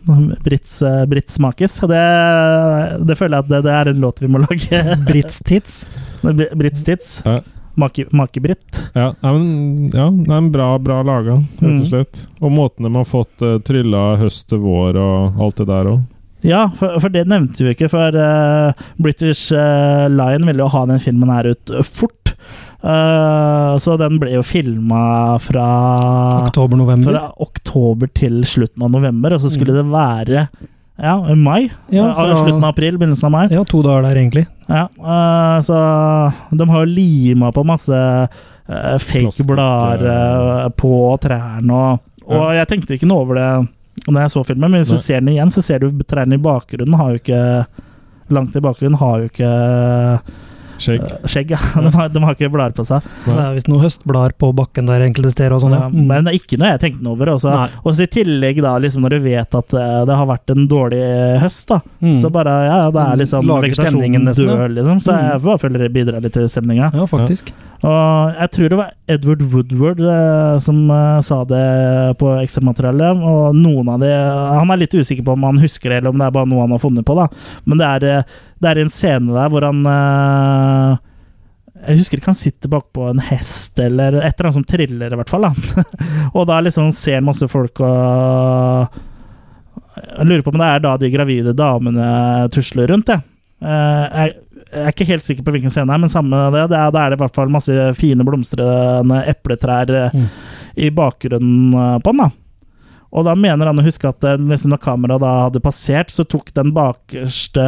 Brits, uh, Brits makis. Det, det føler jeg at det, det er en låt vi må lage. Brits tits. Brits tits. Ja. Make-Britt. Ja, ja, men, ja, det er en bra, bra laga, rett og Mm. slett. Og måten de har fått uh, trylla høst til vår og alt det der òg. Ja, for, for det nevnte vi ikke, for uh, British uh, Lion ville jo ha den filmen her ut eh, fort. Eh, så den ble jo filma fra Oktober-november. Fra oktober til slutten av november, og så skulle det være ja, i mai. Ja, Eh, fra- Slutten av april, begynnelsen av mai. Ja, to dager der, egentlig. Ja, eh, så de har jo lima på masse fake blader på trærne, og, og jeg tenkte ikke noe over det når jeg så filmen, men hvis Nei. du ser den igjen, så ser du trærne i bakgrunnen har jo ikke Langt i bakgrunnen har jo ikke Skjegg. eh, skjegg. Ja. De, har, de har ikke blader på seg. Så det er visst noen høstblader på bakken der enkelte steder og sånn, ja. Ja, men det er ikke noe jeg tenkte noe over. Også, og så I tillegg, da, liksom når du vet at eh, det har vært en dårlig høst, da, Mm. så bare ja, det er liksom vegetasjonen dør, liksom. Så Mm. jeg bare føler det bidrar litt til stemninga. Ja, faktisk. Og jeg tror det var Edward Woodward eh, som eh, sa det på ekstramaterialet. Og noen av de Han er litt usikker på om han husker det, eller om det er bare noe han har funnet på. da Men det er, eh, det er en scene der hvor han uh, Jeg husker ikke han sitter bakpå en hest eller et eller annet som triller, i hvert fall. da Og da liksom ser masse folk og Jeg lurer på om det er da de gravide damene tusler rundt, jeg. Uh, jeg. Jeg er ikke helt sikker på hvilken scene, det men samme det. det er, er det i hvert fall masse fine blomstrende epletrær eh, Mm. i bakgrunnen eh, på den. da. Og da mener han å huske at liksom når kameraet da hadde passert, så tok den bakerste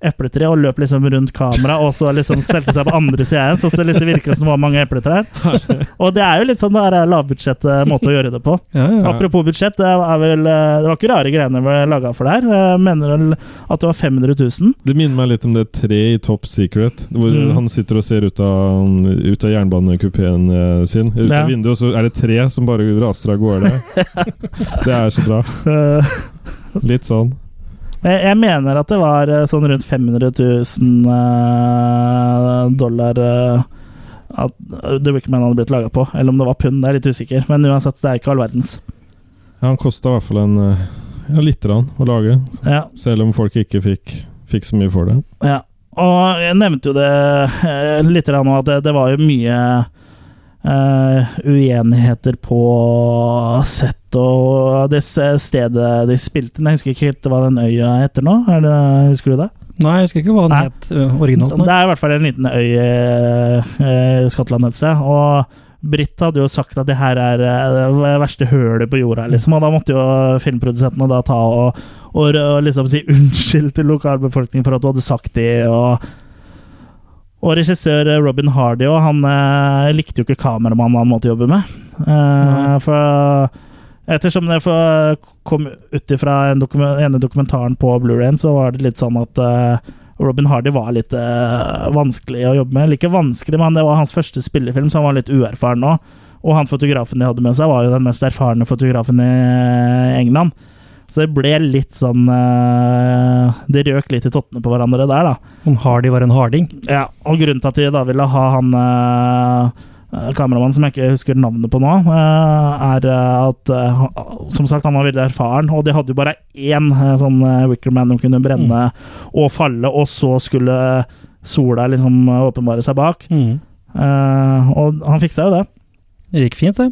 epletreet og løp liksom rundt kamera og så liksom stelte seg på andre sida igjen, så det liksom virka som det var mange epletrær. Og det er jo litt sånn det er lavbudsjett eh, måte å gjøre det på. Ja, ja. Apropos budsjett, det vel eh, Det var ikke rare greiene vi laga for det her. Jeg mener vel at det var 500 000. Det minner meg litt om det treet i Top Secret, hvor Mm. han sitter og ser ut av, ut av jernbanekupeen eh, sin. Ut av vinduet, og så er det tre som bare raser av gårde. det er så bra. Eh, Litt sånn. Jeg, jeg mener at det var eh, sånn rundt 500 000 eh, dollar eh, at The Wickman hadde blitt laga på. Eller om det var pund, det er litt usikker. Men uansett, det er ikke all verdens. Ja, han kosta i hvert fall en ja, lite grann å lage, Ja, selv om folk ikke fikk, fikk så mye for det. ja. Og jeg nevnte jo det litt nå, at det, det var jo mye eh, uenigheter på sett og det stedet de spilte Jeg husker ikke helt hva den øya heter nå. Det, husker du det? Nei, jeg husker ikke hva den Nei. het originalt. Nå. Det er i hvert fall en liten øy eh, i Skottland et sted. Og Britt hadde jo sagt at det her er eh, det verste hølet på jorda, liksom. Og da måtte jo filmprodusentene da ta og, og, og liksom si unnskyld til lokalbefolkningen for at du hadde sagt det, og og regissør Robin Hardy og han eh, likte jo ikke kameramannen han måtte jobbe med. Eh, for ettersom det kom ut ifra den dokument, ene dokumentaren på Blu-rayen, så var det litt sånn at eh, Robin Hardy var litt eh, vanskelig å jobbe med. Ikke vanskelig, men det var hans første spillefilm, så han var litt uerfaren nå. Og han fotografen de hadde med seg, var jo den mest erfarne fotografen i England. Så det ble litt sånn uh, Det røk litt i tottene på hverandre der, da. Om Hardy var en harding. Ja, og grunnen til at de da ville ha han uh, kameramannen som jeg ikke husker navnet på nå, eh, er eh, at eh, Som sagt, han var veldig erfaren, og de hadde jo bare én eh, sånn uh, Wickerman de kunne brenne og falle, og så skulle sola liksom eh, åpenbare seg bak. Mm. Uh, og han fiksa jo det. Det gikk fint, det.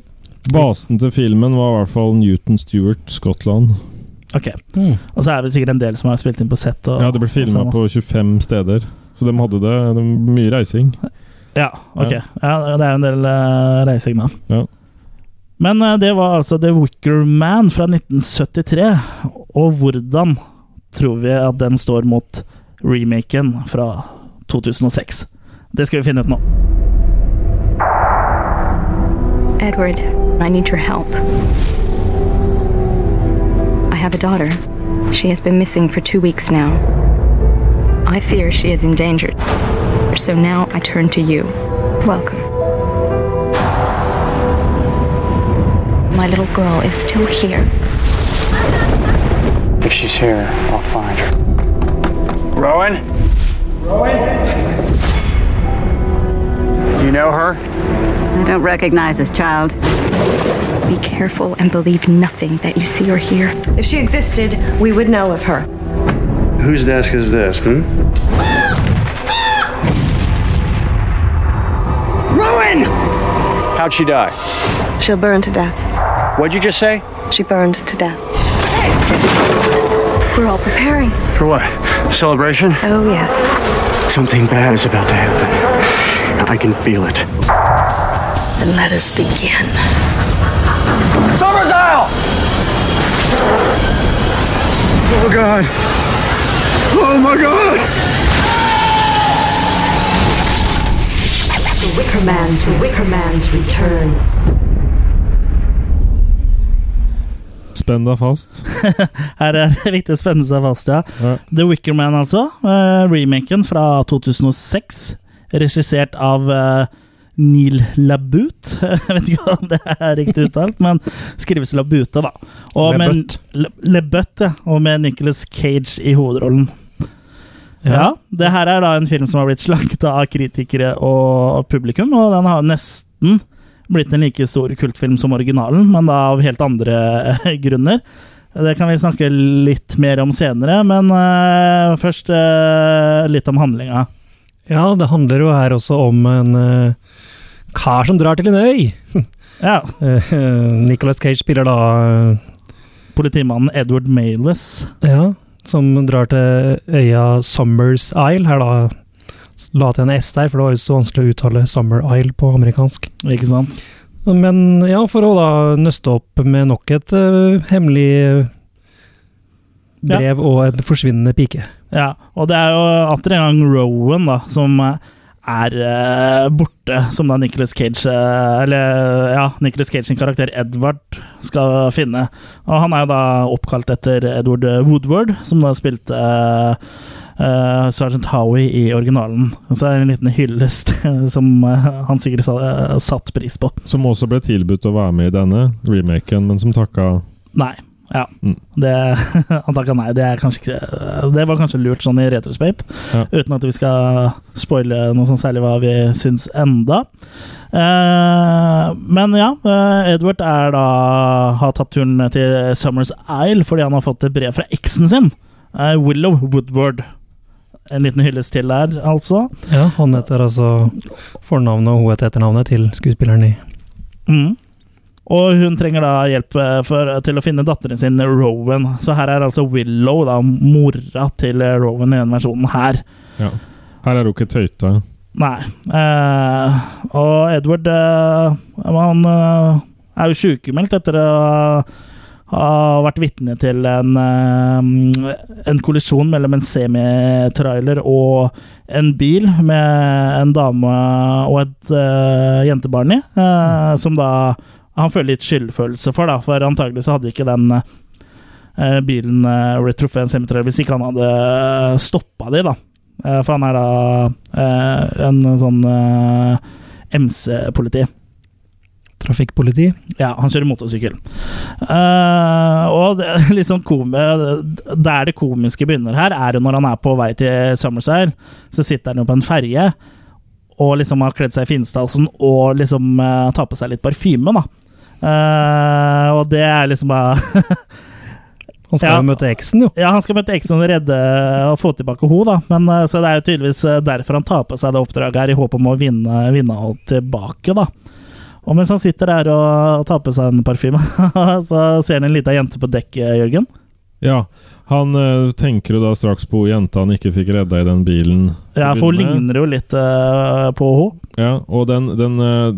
Basen til filmen var i hvert fall Newton Stewart, Skottland. Ok, Mm. Og så er det sikkert en del som har spilt inn på sett. Og, Ja, det ble filma sånn. på 25 steder, så de hadde det, De, mye reising. Ja, ok. Ja. Ja, det er jo en del uh, reising, da. Ja. Men uh, det var altså The Wicker Man fra 1973. Og hvordan tror vi at den står mot remaken fra 2006? Det skal vi finne ut nå. Edward, I need your help. I have a daughter. She has been missing for two weeks now. I fear she is endangered. So now I turn to you. Welcome. My little girl is still here. If she's here, I'll find her. Rowan? Rowan? You know her? I don't recognize this child. Be careful and believe nothing that you see or hear. If she existed, we would know of her. Whose desk is this, hmm? Rowan! How'd she die? She'll burn to death. What'd you just say? She burned to death. We're all preparing. For what? Celebration? Oh, yes. Something bad is about to happen. I can feel it. Then let us begin. Summer's Isle! Oh, God. Oh, my God! The Wicker Man's Wicker Man's return. Spenn deg fast. Her er det viktig å spenne seg fast, ja. Ja. The Wicker Man, altså. Eh, remaken fra 2006. Regissert av eh, Neil Labute. Jeg vet ikke om det er riktig uttalt, men skrives Labute, da. Og med- Labute. Ja. Og med Nicholas Cage i hovedrollen. Ja. det her er da en film som har blitt slakta av kritikere og publikum, og den har nesten blitt en like stor kultfilm som originalen, men da av helt andre grunner. Det kan vi snakke litt mer om senere, men uh, først uh, litt om handlinga. Ja, det handler jo her også om en uh, kar som drar til en øy. Ja. Uh, Nicholas Cage spiller da uh, Politimannen Edward Mayles. Ja, som drar til øya Summers Isle. Her da la til en S der, for det var jo så vanskelig å uttale Summer Isle på amerikansk. Ikke sant? Men ja, for å da nøste opp med nok et eh, hemmelig brev og en forsvinnende pike. Ja, og det er jo atter en gang Rowan da, som eh, er eh, borte, som da Nicolas Cage eh, Eller ja, Nicolas Cage sin karakter Edward skal finne. Og han er jo da oppkalt etter Edward Woodward, som da spilte eh, eh, Sergeant Howie i originalen. Så er det en liten hyllest som eh, han sikkert sa, satt pris på. Som også ble tilbudt å være med i denne remaken, men som takka Nei. Ja. Mm. Det, nei. Det, er kanskje ikke, det var kanskje lurt sånn i retrospate, Ja. uten at vi skal spoile noe sånn særlig hva vi syns enda. Eh, men ja, eh, Edward er da har tatt turen til Summers Isle fordi han har fått et brev fra eksen sin, eh, Willow Woodward. En liten hyllest til der, altså. Ja, han heter altså fornavnet og hun heter etternavnet til skuespilleren i Mm. Og hun trenger da hjelp eh, for, til å finne datteren sin, Rowan. Så her er altså Willow, da, mora til eh, Rowan i denne versjonen her. Ja. Her er hun ikke tøyta. Nei. Eh, og Edward eh, Han eh, er jo sykemeldt etter å ha vært vitne til en, eh, en kollisjon mellom en semitrailer og en bil med en dame og et eh, jentebarn i, eh, som da han føler litt skyldfølelse for, da, for antagelig så hadde ikke den eh, bilen uh, blitt truffet en semitrailer hvis ikke han hadde stoppa de, da. Eh, for han er da eh, en sånn eh, MC-politi. trafikkpoliti. Ja, han kjører motorsykkel. Eh, og det, er komi, der det komiske begynner her, er jo når han er på vei til Summerside. Så sitter han jo på en ferje og liksom har kledd seg i finstasen og liksom uh, tar på seg litt parfyme, da. Eh, og det er liksom bare Han skal Ja. jo møte eksen, jo. Ja, han skal møte eksen og redde og få tilbake henne, da. Men, eh, så det er jo tydeligvis eh, derfor han tar på seg det oppdraget her, i håp om å vinne, vinne henne tilbake, da. Og mens han sitter der og tar på seg en parfyme, så ser han en lita jente på dekket, Jørgen. Ja, han eh, tenker jo da straks på jenta han ikke fikk redda i den bilen. Ja, for hun ligner jo litt eh, på henne. Ja, og den, den eh,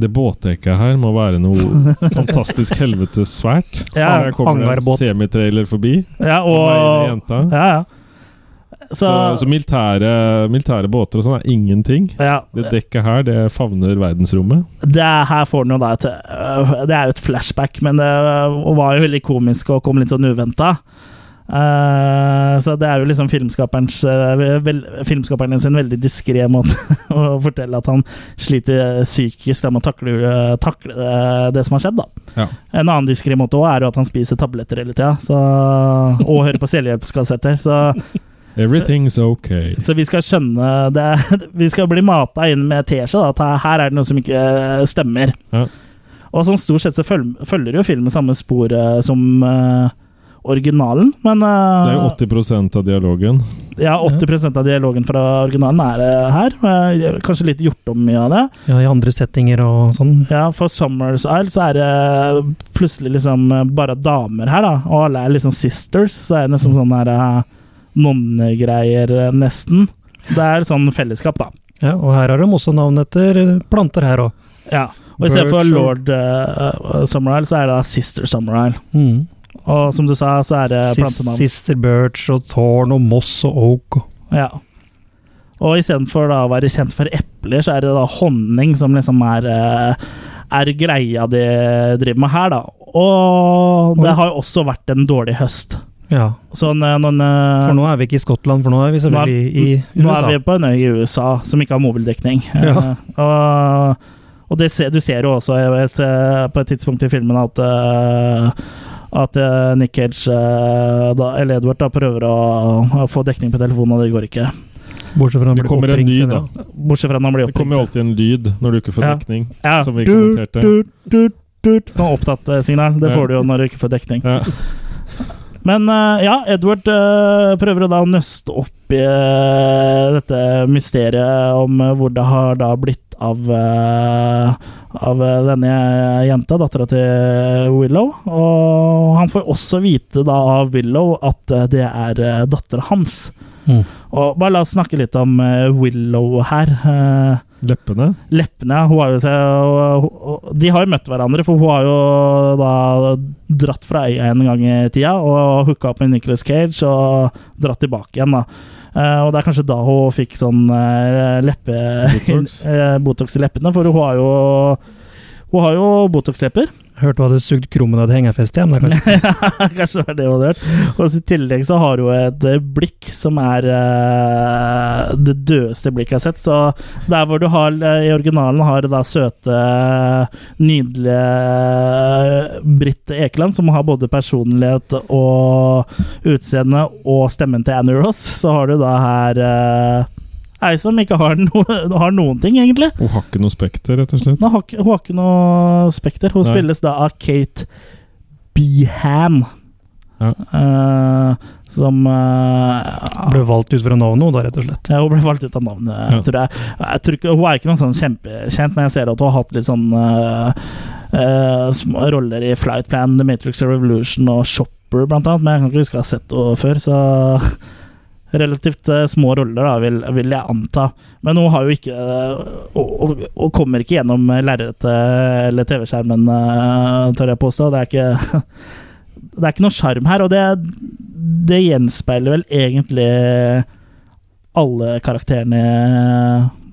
Det båtdekket her må være noe fantastisk helvetes svært. Ja, Her kommer det en semitrailer forbi. Ja, og og jenta. Ja, ja. Så, så, militære, militære båter og sånn er ingenting. Ja. Det dekket her, det favner verdensrommet. det er, her får den jo da et øh, Det er jo et flashback, men det øh, var jo veldig komisk og kom litt sånn uventa. så det er jo liksom filmskaperens øh, vel, filmskaperen sin veldig diskré måte å fortelle at han sliter psykisk med å takle, takle det, som har skjedd. da. Ja. En annen diskré måte også er jo at han spiser tabletter hele tida, og hører på selvhjelpskassetter. Så Everything's okay. så vi skal skjønne det, Vi skal bli mata inn med teskje at her er det noe som ikke stemmer. Ja. Og sånn stort sett så føl- følger jo filmen samme spor eh, som uh, originalen, men uh, Det er jo 80% av dialogen. Ja, 80% av dialogen fra originalen er uh, her. Eh, Kanskje litt gjort om mye av det. Ja, I andre settinger og sånn. Ja, for Summers Isle så er det plutselig liksom bare damer her, da. Og alle er liksom sisters, så er det nesten sånn her eh, nonnegreier, eh, nesten. Det er sånn fellesskap, da. Ja, og her har de også navn etter planter her òg. Ja. Og i stedet for Lord uh, Summerisle, så er det da Sister Summerisle. Mm. Og som du sa, så er det plantenavn. Sister Birch og Thorn og Moss og Oak. Ja. Og istedenfor å være kjent for epler, så er det da honning som liksom er, eh, er greia de driver med her, da. Og det har jo også vært en dårlig høst. Ja. Sånn eh, noen eh, For nå er vi ikke i Skottland, for nå er vi er, selvfølgelig i USA. nå er vi på en øy i USA som ikke har mobildekning. Ja. Eh, og og det ser, du ser jo også jeg vet, på et tidspunkt i filmen at at Nick Cage, da, eller Edward, da, prøver å, å få dekning på telefonen, og det går ikke. Bortsett fra han Det blir kommer en oppringt lyd, da. Bortsett fra han blir Det kommer jo alltid en lyd når du ikke får dekning, Ja. som vi kommenterte. Sånn opptatt-signal. Det Ja. får du jo når du ikke får dekning. Ja. Men eh, ja, Edward eh, prøver å da nøste opp i eh, dette mysteriet om hvor det har da blitt av av denne jenta, dattera til Willow. Og han får også vite da av Willow at det er dattera hans. Mm. Og bare la oss snakke litt om Willow her. Eh, Leppene. Leppene. Og, De har jo møtt hverandre, for hun har jo da dratt fra øya en gang i tida og hooka opp med Nicholas Cage og dratt tilbake igjen, da. Eh, og det er kanskje da hun fikk sånn uh, leppe... Botox. eh, Botox i leppene, for hun har jo Hun har jo Botox-lepper. Hørte du hadde sugd krummen av et hengefeste hjem? Det kanskje. Kanskje det var det hun hadde hørt. Og i tillegg så har hun et eh, blikk som er uh, det dødeste blikket jeg har sett. Så der hvor du har eh, i originalen har da søte, nydelige Britt Ekeland, som har både personlighet og utseende og stemmen til Annie Ross, så har du da her eh, ei som ikke har, no har noen ting, egentlig. Hun har ikke noe spekter, rett og slett. Hun har, ikke- hun har ikke noe spekter. Hun Nei. spilles da av Kate Behan. Ja. Uh, som uh, Ble valgt ut fra navnet, da, rett og slett. ja, Hun ble valgt ut av navnet, Ja. tror jeg. jeg tror ikke, hun er ikke noen sånn kjempekjent, men jeg ser at hun har hatt litt sånn uh, uh, små roller i Flight Plan, The Matrix Revolution og Shopper, blant annet. Men jeg kan ikke huske å ha sett henne før, så Relativt eh, små roller, da, vil, vil jeg anta. Men hun har jo ikke eh, Og, og, og kommer ikke gjennom lerretet eller TV-skjermen, eh, tør jeg påstå. Det er ikke Det er ikke noe sjarm her, og det, det gjenspeiler vel egentlig alle karakterene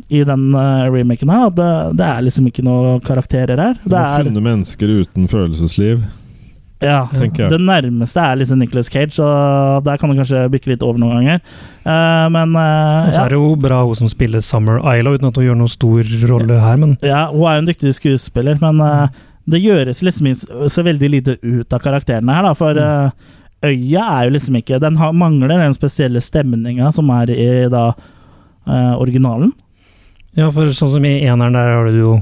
i den eh, remaken her. Det, det er liksom ikke noe karakterer her. Det er, funnet mennesker uten følelsesliv. Ja, tenker jeg. det nærmeste er liksom Nicholas Cage, og der kan det kanskje bikke litt over noen ganger. Uh, men uh, Og så ja. er det jo bra hun som spiller Summer Isla, uten at hun gjør noen stor rolle her, men Ja, hun er jo en dyktig skuespiller, men uh, det gjøres liksom så veldig lite ut av karakterene her, da, for uh, øya er jo liksom ikke Den har, mangler den spesielle stemninga som er i da originalen. Ja, for sånn som i eneren der har du jo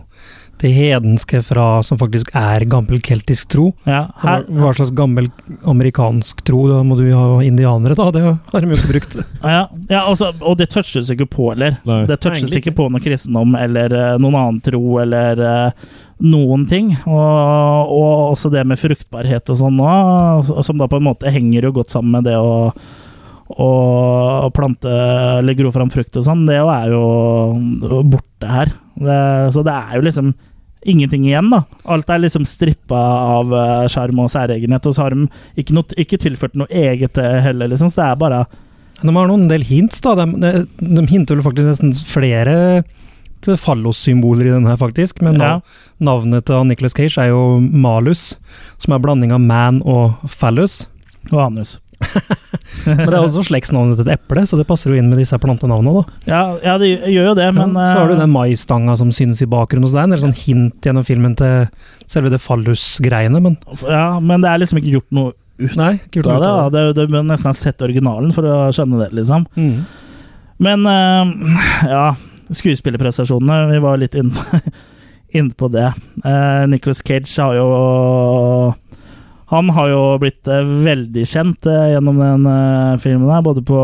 det hedenske fra som faktisk er gammel keltisk tro. Ja, her, hva slags gammel amerikansk tro? Da må du jo ha indianere, da. Det har de jo ikke brukt. ja, ja altså, og det touches ikke på, eller. Nei. Det touches Egentlig ikke på noe kristendom eller uh, noen annen tro eller uh, noen ting. Og, og også det med fruktbarhet og sånn òg, som da på en måte henger jo godt sammen med det å og plante eller gro fram frukt og sånn, det er jo borte her. Det, så det er jo liksom ingenting igjen, da. Alt er liksom strippa av skjerm sjarm og særegenhet, og så har de ikke, noe, ikke tilført noe eget heller, liksom. Så det er bare De har noen del hints, da. De, de, hinter vel faktisk nesten flere til fallossymboler i den her, faktisk. Men Ja. navnet til Nicholas Cage er jo Malus, som er blanding av man og fallus. Og anus. Men det er også slektsnavnet til et eple, så det passer jo inn med disse plantenavnene. da. Ja, ja, det gjør jo det, men ja, så har du eh, den maisstanga som synes i bakgrunnen, hos er en del sånn hint gjennom filmen til selve det fallus-greiene, men Ja, men det er liksom ikke gjort noe ut nei, gjort av det. da. det. Det, nesten ha sett originalen for å skjønne det, liksom. Mm. Men eh, ja, skuespillerprestasjonene Vi var litt inne, på det. Uh, Nicholas Cage har jo Han har jo blitt eh, veldig kjent eh, gjennom den eh, filmen her, både på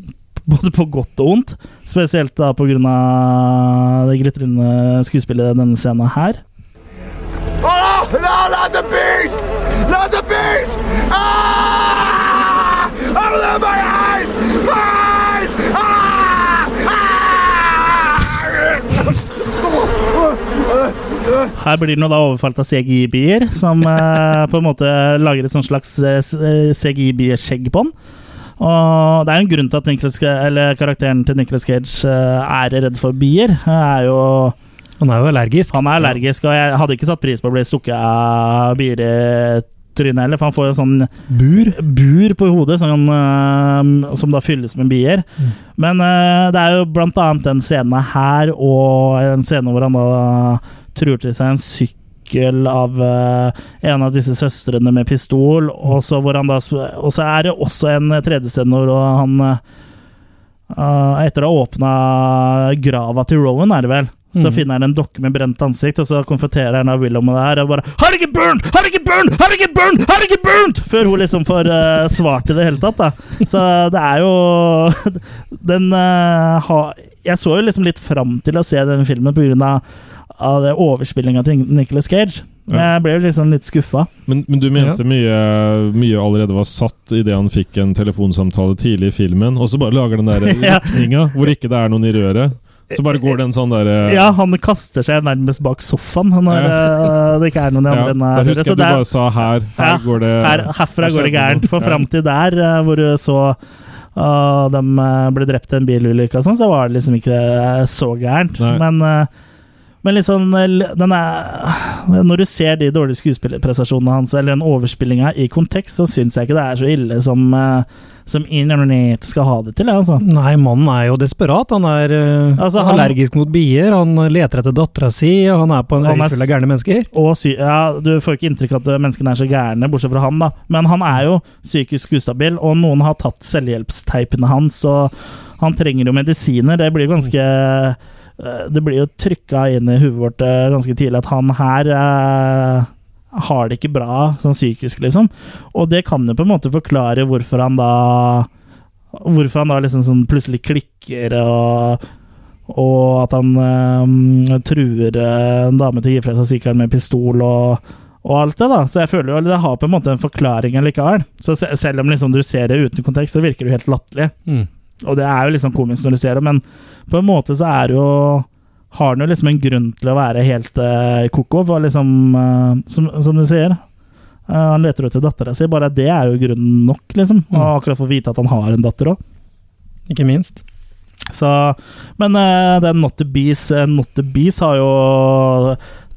både på godt og vondt. Spesielt da av det glitrende skuespillet i denne scenen her. Oh, no, not the beast! Not the beast! Ah! Open my eyes! My eyes! Ah! Her blir den jo da overfalt av CGI-bier, som eh, på en måte lager et sånt slags eh, CGI-bieskjegg på den. Og det er jo en grunn til at Nicolas, eller karakteren til Nicholas Cage eh, er redd for bier. Han er jo Han er jo allergisk. Han er allergisk, og jeg hadde ikke satt pris på å bli stukket av bier i trynet heller, for han får jo sånn Bur? bur på hodet sånn, som da fylles med bier. Men eh, det er jo blant annet den scenen her, og en scene hvor han da truer til seg en sykkel av eh, en av disse søstrene med pistol, og så, hvor han da, og så er det også en tredje scene hvor han eh, Etter å ha åpna grava til Rowan, er det vel, så Mhm. finner han en dokke med brent ansikt, og så konfronterer han Willow med det her. Og bare 'Har det ikke burnt! Har det ikke burnt! Har det ikke burnt! Har det ikke burnt!' Før hun liksom får uh, svart i det hele tatt, da. Så det er jo Den uh, ha, Jeg så jo liksom litt fram til å se den filmen på grunn av, av det overspillinga til Nicholas Cage. Men Ja. jeg ble liksom litt skuffa. Men, men du mente mye, mye allerede var satt idet han fikk en telefonsamtale tidlig i filmen, og så bare lager den der Ja. rykninga hvor ikke det er noen i røret? Så bare går det en sånn derre Ja, han kaster seg nærmest bak sofaen når uh, det ikke er noen i andre enden da av husker jeg du det er- bare sa her. Her Ja, går det her, Herfra her går det gærent. For Ja. fram til der, eh, hvor du så uh, de eh, ble drept i en bilulykke og sånn, så var det liksom ikke eh, så gærent. Nei. Men, eh, men liksom eh, den er, Når du ser de dårlige skuespillerprestasjonene hans, eller den overspillinga i kontekst, så syns jeg ikke det er så ille som uh, som Internet skal ha det til. Altså. Nei, mannen er jo desperat. Han er eh, Altså, han- allergisk mot bier, han leter etter dattera si, han er på en øy full av gærne mennesker. Ja, Du får ikke inntrykk av at menneskene er så gærne, bortsett fra han, da. Men han er jo psykisk ustabil, og noen har tatt selvhjelpsteipene hans, og han trenger jo medisiner. Det blir ganske eh, Det blir jo trykka inn i huet vårt eh, ganske tidlig at han her eh, har det ikke bra sånn psykisk, liksom. Og det kan jo på en måte forklare hvorfor han da Hvorfor han da liksom sånn plutselig klikker og og at han eh, truer eh, en dame til å gi fra seg sykkelen med pistol og, og alt det, da. Så jeg føler jo det har på en måte en forklaring likevel. Så selv om liksom du ser det uten kontekst, så virker det jo helt latterlig. Mm. Og det er jo liksom komisk når du ser det, men på en måte så er det jo Har den jo liksom en grunn til å være helt uh, koko, for liksom uh, som, som du sier. uh, han leter etter dattera si, bare det er jo grunnen nok, liksom. Og akkurat få vite at han har en datter òg. Ikke minst. Så, men uh, den Not the Bees, Not the Bees har jo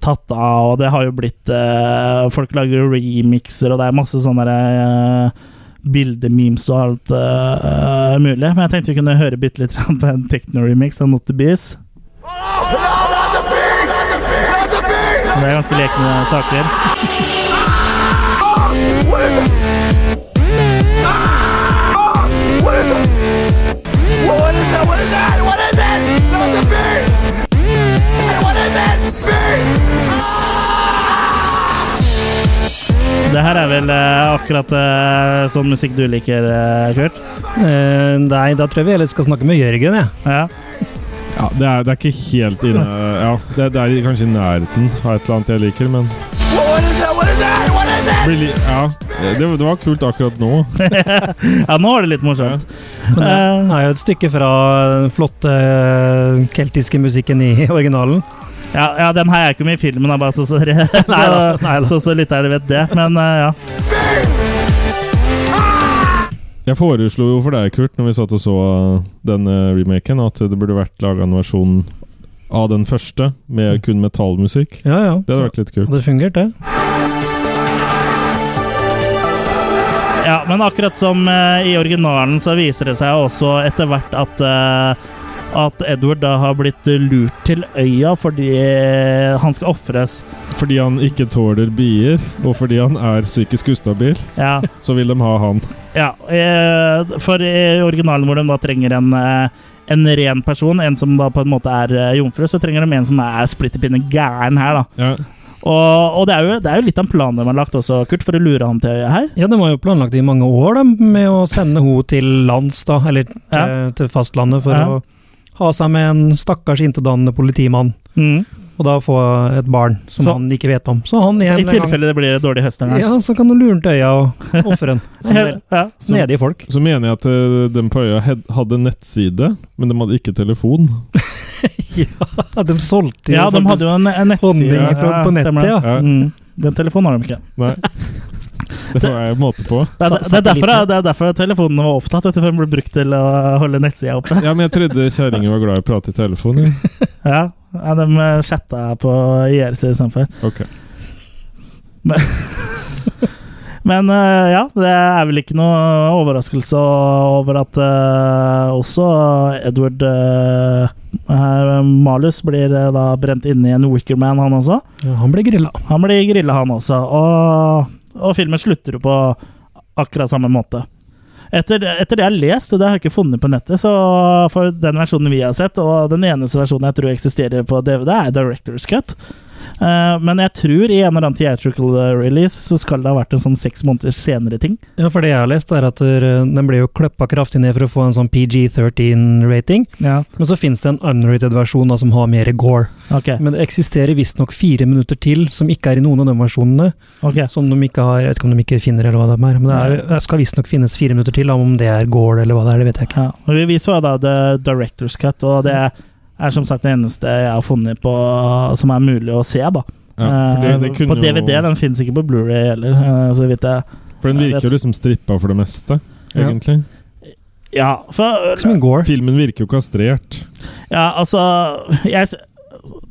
tatt av, og det har jo blitt Folk lager remixer, og det er masse sånne uh, bildememes og alt uh, mulig. Men jeg tenkte vi kunne høre bitte litt på en techno-remix av Not the Bees. Så det er ganske lekne saker. What is that? What is that? What is it? Not the beast! Det her er vel eh, akkurat eh, sånn musikk du liker, eh, Kurt? Eh, nei, da tror jeg vi heller skal snakke med Jørgen, jeg. Ja. Ja, det er, det er ikke helt inne Ja, det, det er kanskje i nærheten av et eller annet jeg liker, men What is that? What is that? What is it? blir li Ja, det, det var kult akkurat nå. ja, nå var det litt morsomt. Men det er jo et stykke fra den flotte eh, keltiske musikken i originalen. Ja, ja, den har jeg ikke med i filmen, bare så så, så, Neida, så, så litt er det vet det. Men eh, ja. Jeg foreslo jo for deg, Kurt, når vi satt og så den eh, remaken, at det burde vært laga en versjon av den første, med kun metallmusikk. Ja, ja. Det hadde vært litt kult. Det fungerte, det. ja, men akkurat som eh, i originalen, så viser det seg også etter hvert at eh, at Edward da har blitt lurt til øya fordi eh, han skal ofres. Fordi han ikke tåler bier, og fordi han er psykisk ustabil, Ja. så vil de ha han. Ja, eh, for i originalen hvor de da trenger en, eh, en ren person, en som da på en måte er jomfru, så trenger de en som er splitter pinne gæren her, da. Ja. Og, og det, er jo, det er jo litt av en plan de har lagt også, Kurt, for å lure han til øya her. Ja, de var jo planlagt i mange år da, med å sende henne til lands, da, eller til, Ja. til fastlandet, for Ja. å ha seg med en stakkars intetanende politimann. Mm. Og da få et barn som Så- han ikke vet om. Så han Så I en gang- tilfelle det blir dårlig høst en gang. Ja, så kan du lure til øya og ofre. Som Ja. Snedige folk. Så mener jeg at eh, de på øya hadde nettside, men de hadde ikke telefon. Ja, de solgte Ja, de hadde jo en, en nettside. ja, på nettet, ja. det. ja. Mm. Den telefonen har de ikke. Nei. Det får jeg måte på. Det er, det, er derfor, det er derfor telefonene var opptatt, vet du, for den ble brukt til å holde nettsida oppe. Ja, men jeg trodde kjerringer var glad i å prate i telefon. Ja, ja de eh, chatta på IRC istedenfor. Okay. Men, men eh, ja, det er vel ikke noe overraskelse over at uh, også Edward uh, Malus blir da brent inne i en Wickerman, han også. Ja, han blir grilla. Han blir grilla, han også. Og, og filmen slutter jo på akkurat samme måte. Etter, etter det jeg har lest, og det har jeg ikke funnet på nettet, så for den versjonen vi har sett, og den eneste versjonen jeg tror eksisterer på DVD, er Director's Cut. Eh, men jeg tror i en eller annen theatrical release så skal det ha vært en sånn seks måneder senere ting. Ja, for det jeg har lest, er at uh, den ble jo kløppa kraftig ned for å få en sånn PG-13-rating. Ja, Men så finnes det en unrated versjon da, som har mer gore. Okay. Men det eksisterer visstnok fire minutter til som ikke er i noen av de versjonene. Okay. Som de ikke har, jeg vet ikke om de ikke finner, eller hva det er. Men det, er, det skal visstnok finnes fire minutter til, om det er gore eller hva det er, det vet jeg ikke. Ja. Vi, vi så da The Director's Cut, og det er som sagt det eneste jeg har funnet på som er mulig å se. da. Ja, det, det Eh, på DVD, jo, den finnes ikke på Blu-ray heller, eh, så vidt jeg For den virker jo liksom strippa for det meste, Ja. egentlig. Ja, for en gore. Filmen virker jo kastrert. Ja, altså jeg,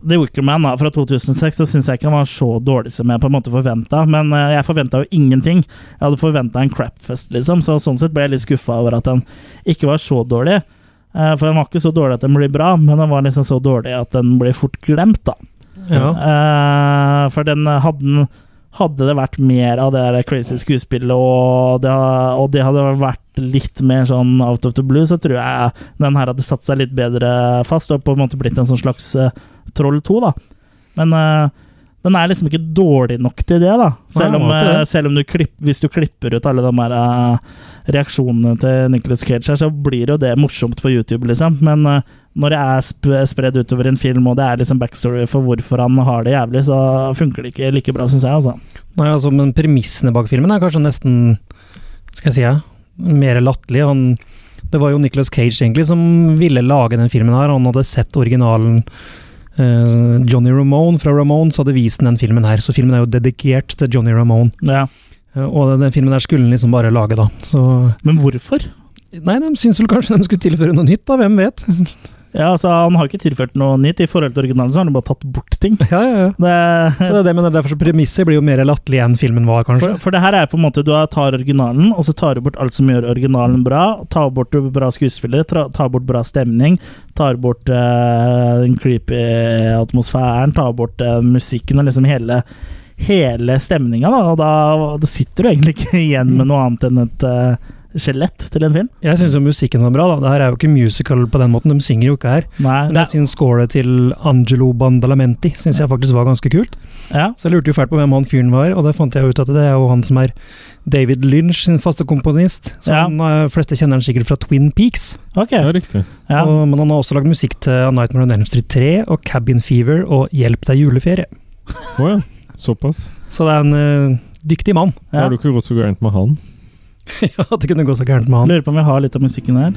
The Wickerman da, fra 2006 så syns jeg ikke han var så dårlig som jeg på en måte forventa. Men eh, jeg forventa jo ingenting. Jeg hadde forventa en crapfest, liksom. Så sånn sett ble jeg litt skuffa over at den ikke var så dårlig. Eh, for den var ikke så dårlig at den blir bra, men den var liksom så dårlig at den blir fort glemt, da. Ja. Eh, for den hadde, hadde det vært mer av det der crazy skuespillet, og det, og det hadde vært litt mer sånn out of the blue, så tror jeg den her hadde satt seg litt bedre fast og på en måte blitt en sånn slags eh, Troll 2, da. Men den er liksom ikke dårlig nok til det, da. Selv om, ikke eh, selv om du klipp, hvis du klipper ut alle de her uh, reaksjonene til Nicholas Cage her, så blir jo det morsomt på YouTube, liksom. Men uh, når det er sp spredd utover en film, og det er liksom backstory for hvorfor han har det jævlig, så funker det ikke like bra, syns jeg, altså. Nei, altså, men premissene bak filmen er kanskje nesten Skal jeg si ja, mer latterlig. Han, det var jo Nicolas Cage egentlig som ville lage den filmen her. Han hadde sett originalen. Eh, Johnny Ramone fra Ramones hadde vist den filmen her, så filmen er jo dedikert til Johnny Ramone. Ja. Eh, og den filmen der skulle han liksom bare lage, da. Så Men hvorfor? Nei, de syns vel kanskje de skulle tilføre noe nytt, da. Hvem vet? Ja, altså, Han har ikke tilført noe nytt. I forhold til originalen så har han bare tatt bort ting. Ja, ja, ja. Det, Så det er det, men er derfor så premisset blir jo mer latterlig enn filmen var, kanskje. For, for det her er på en måte Du tar originalen, og så tar du bort alt som gjør originalen bra. Tar bort bra skuespillere, tar bort bra stemning, tar bort uh, den creepy atmosfæren, tar bort uh, musikken og liksom hele Hele stemninga, da. Og da, da sitter du egentlig ikke igjen med noe annet enn et eh, skjelett til en film. Jeg syns musikken var bra, da. Det her er jo ikke musical på den måten, de synger jo ikke her. Nei, Men jeg syns scoret til Angelo Bandalamenti synes jeg faktisk var ganske kult. Ja. Så jeg lurte jo fælt på hvem han fyren var, og det fant jeg ut at det er jo han som er David Lynch sin faste komponist. Så Ja. han, eh, fleste kjenner han sikkert fra Twin Peaks. Ok. Ja, riktig. Ja. Og, men han har også lagd musikk til A Nightmare on Elm Street 3 og Cabin Fever og Hjelp deg juleferie. Å ja. Såpass. Så det er en uh, dyktig mann. Ja. har du ikke gått så gærent med han. ja, at det kunne gå så gærent med han. Lurer på om vi har litt av musikken her.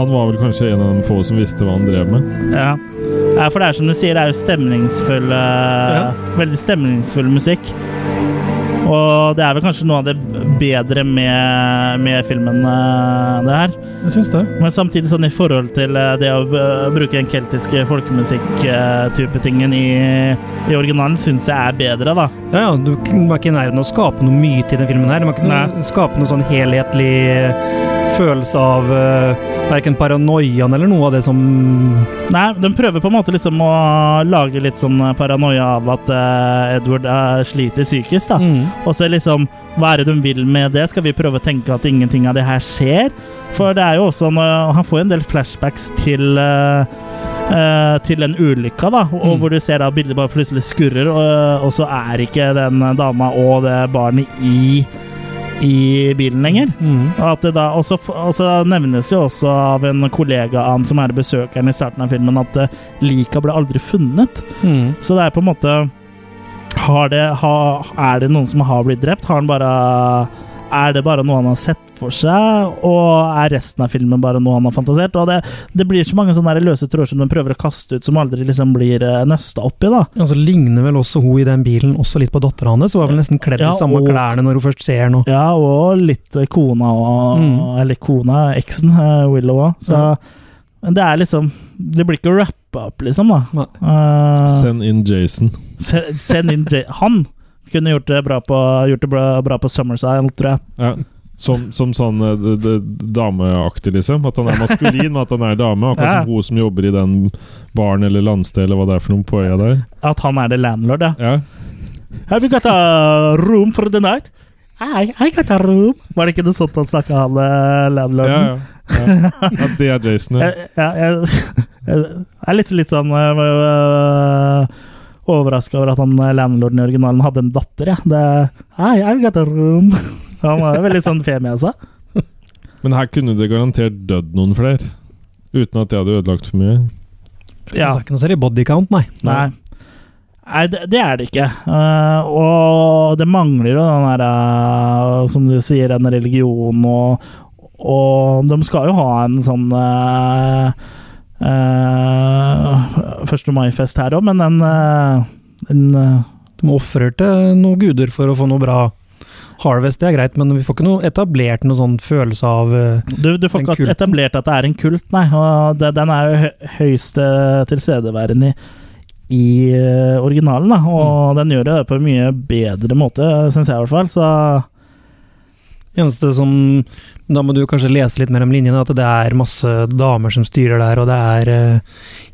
Han var vel kanskje en av de få som visste hva han drev med. Ja. ja, for det er som du sier, det er jo stemningsfull ja. Veldig stemningsfull musikk. Og det er vel kanskje noe av det bedre med, med filmen, eh, det her. Jeg syns det. Men samtidig sånn i forhold til eh, det å bruke den keltiske folkemusikk-type tingen i, i originalen, syns jeg er bedre, da. Ja, ja, du var ikke i nærheten av å skape noe myte i den filmen her. Du må ikke noe, skape noe sånn helhetlig følelse av uh, verken paranoiaen eller noe av det som Nei, de prøver på en måte liksom å lage litt sånn paranoia av at uh, Edward uh, sliter psykisk, da. Mm. Og så liksom, hva er det de vil med det? Skal vi prøve å tenke at ingenting av det her skjer? For det er jo også når, Han får jo en del flashbacks til eh, eh, til en ulykka, da, og Mm. hvor du ser da bildet bare plutselig skurrer, og, og så er ikke den dama og det barnet i i bilen lenger. Mm. Og da også, også nevnes jo også av en kollega av han som er besøkeren i starten av filmen, at uh, lika ble aldri funnet. Mm. Så det er på en måte har det, ha, Er det noen som har blitt drept? Har han bare Er det bare noe han har sett for seg? Og er resten av filmen bare noe han har fantasert? Og det, det blir så mange sånne løse tråder som de prøver å kaste ut, som aldri liksom blir uh, nøsta opp i, da. så ligner vel også hun i den bilen også litt på dattera hans? Hun er vel nesten kledd Ja, i samme og- klærne når hun først ser noe Ja, og litt eh, kona og Mm. Eller kona, eksen, eh, Willow òg. Så men det er liksom Det blir ikke rappa opp, liksom, da. Uh, Send in Jason. Send, Send in Jason. Han kunne gjort det bra på, gjort det bra, bra på Summerside, tror jeg. Ja. Som, som sånn eh, d- d- dameaktig, liksom. At han er maskulin, men at han er dame. Akkurat Ja. som hun som jobber i den baren eller landsdel eller hva det er for noe på øya der. At han er the landlord, ja. Ja. Have you got a room for the night? I, I got a room. Var det ikke noe sånt han snakka, han landlorden? Ja, ja. ja. At det er Jason, ja. Ja, jeg, jeg er litt, litt sånn uh, overraska over at han eh, landlorden i originalen hadde en datter, jeg. Det, Hi, I've got a room. Han var jo veldig sånn fe med seg. Men her kunne det garantert dødd noen flere. Uten at de hadde ødelagt for mye. Ja. Det er ikke noe særlig body count, nei. Nei. Nei, det, det er det ikke. Uh, og det mangler jo den der, uh, som du sier, en religion og Og de skal jo ha en sånn uh, 1. mai-fest her òg, men den, eh, den eh, De ofrer til noen guder for å få noe bra harvest, det er greit, men vi får ikke noe etablert noe sånn følelse av uh, Du, du får ikke etablert at det er en kult, nei. Og det, den er jo høyeste eh, tilstedeværende i, i uh, originalen, da. Og den gjør det på en mye bedre måte, syns jeg i hvert fall. Så Eneste som Da må du kanskje lese litt mer om linjene, at det er masse damer som styrer der, og det er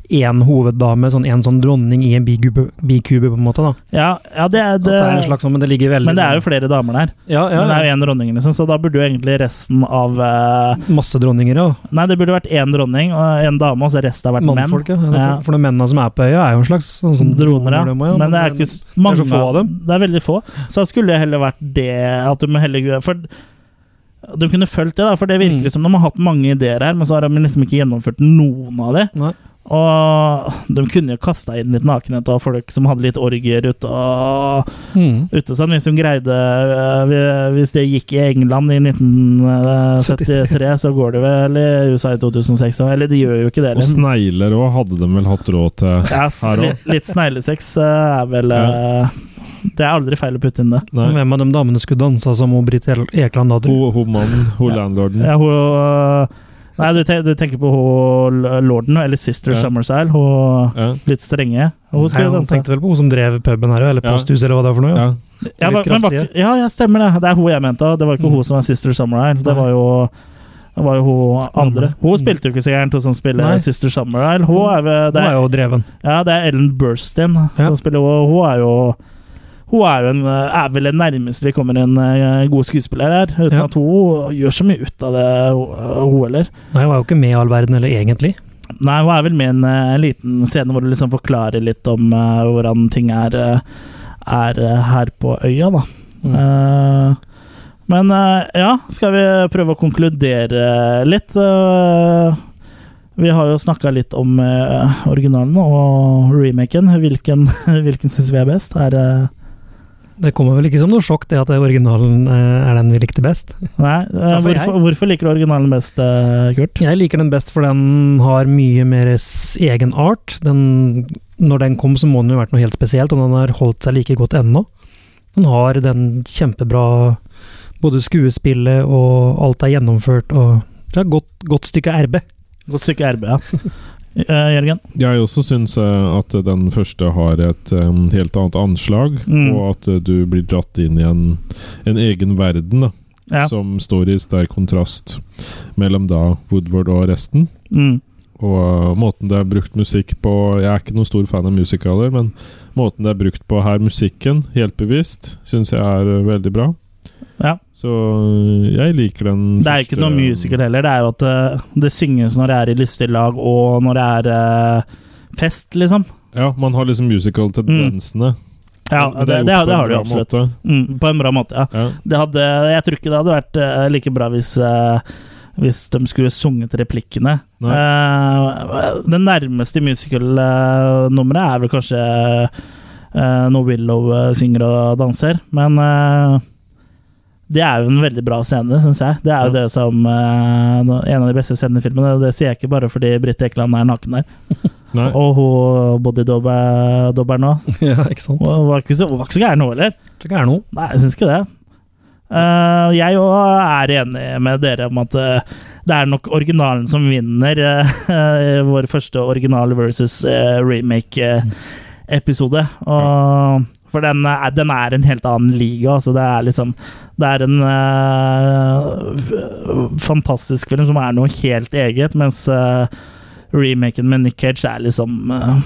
én hoveddame, sånn en sånn dronning i en bikube, bikube, på en måte, da. ja, ja det, er, det, det er en slags sånn, men det ligger veldig Men det er jo sånn- flere damer der. Ja, ja, Men det er jo én dronning, liksom, så da burde jo egentlig resten av eh, Masse dronninger, ja. Nei, det burde vært én dronning og én dame, og så resten har vært menn. Mannfolk, ja. Ja. For, for de mennene som er på øya, er jo en slags sånn, sånn droner, ja. må Men det er ikke mange det er få av dem. Det er veldig få. Så da skulle det heller vært det at du må heller For de kunne fulgt det, da, for det Mm. virker som de har hatt mange ideer her, men så har de liksom ikke gjennomført noen av det. Nei. Og de kunne jo kasta inn litt nakenhet av folk som hadde litt orgier ute og Mm. ute sånn, hvis de greide øh, Hvis det gikk i England i 1973, så går det vel i USA i 2006 òg. Eller de gjør jo ikke det. Og eller? snegler òg hadde de vel hatt råd til Ja, her litt, òg. litt sneglesex øh, er vel ja. Det er aldri feil å putte inn det. Nei. Hvem av de damene skulle dansa som Britt Ekland da? tror du? Hun, mannen, hun landlorden. Ja, hun Nei, du, te du tenker på hun lorden, eller Sister Ja. Summersile. Hun Ja. litt strenge. Hun skulle danse. tenkte vel på hun som drev puben her, eller posthus, posthuset, eller hva det er for noe? Ja. Ja, men, ikke- ja, ja, stemmer det. Det er hun jeg mente. Det var ikke Mm. hun som var Sister Summerisle. Det var jo det var jo hun andre. Hun Mm. spilte jo ikke så gærent, hun som spiller Nei. Sister Summerisle. Hun Hun er, jo dreven. ja, det er Ellen Burstyn Ja. som spiller henne. Hun er jo hun er en, er vel det nærmeste vi kommer en eh, god skuespiller her, uten Ja. at hun gjør så mye ut av det, hun heller. Nei, hun er jo ikke med i all verden, eller egentlig. Nei, hun er vel med i en en liten scene hvor hun liksom forklarer litt om uh, hvordan ting er, eh, er eh, her på øya, da. Mm. Uh, men eh, ja, skal vi prøve å konkludere litt? Eh, vi har jo snakka litt om eh, originalen og remaken. Hvilken, hvilken syns vi er best? Er det Det kommer vel ikke som noe sjokk det at originalen eh, er den vi likte best. Nei, eh, hvorfor, hvorfor liker du originalen best, eh, Kurt? Jeg liker den best for den har mye mer egen art. Den, når den kom, så må den jo ha vært noe helt spesielt, og den har holdt seg like godt ennå. Den har den kjempebra Både skuespillet og alt er gjennomført, og det er et godt, godt stykke RB. Godt stykke RB, ja. Eh, Jørgen? Jeg også syns eh, at den første har et helt annet anslag, Mm. og at eh, du blir dratt inn i en, en egen verden. da. Ja. som står i sterk kontrast mellom da Woodward og resten. Mm. Og måten det er brukt musikk på Jeg er ikke noen stor fan av musicaler, men måten det er brukt på her, musikken, helt bevisst, syns jeg er veldig bra. Ja. Så uh, jeg liker den Det er jo ikke noe musical heller. Det er jo at uh, det synges når det er i lystig lag, og når det er uh, fest, liksom. Ja, man har liksom musical-tendensene. Ja, det, det, det, det, har du absolutt. Mm, på en bra måte, ja. Ja. Det hadde, jeg tror ikke det hadde vært uh, like bra hvis, uh, hvis de skulle sunget replikkene. Uh, det nærmeste musical-nummeret er vel kanskje når Willow synger og danser, men det er jo en veldig bra scene, syns jeg. Det er jo Ja. det som uh, en av de beste scenene i filmen. og Det sier jeg ikke bare fordi Britt Ekeland er naken der. Og hun bodydobberen nå. ja, ikke sant? Hun var ikke så, var ikke så gæren nå heller. Ikke gæren nå. Nei, jeg syns ikke det. Uh, jeg òg er enig med dere om at uh, det er nok originalen som vinner uh, vår første original versus remake-episode. Og For den er, den er en helt annen liga. Altså det er liksom Det er en uh, fantastisk film som er noe helt eget, mens uh, remaken med Nick Cage er liksom uh,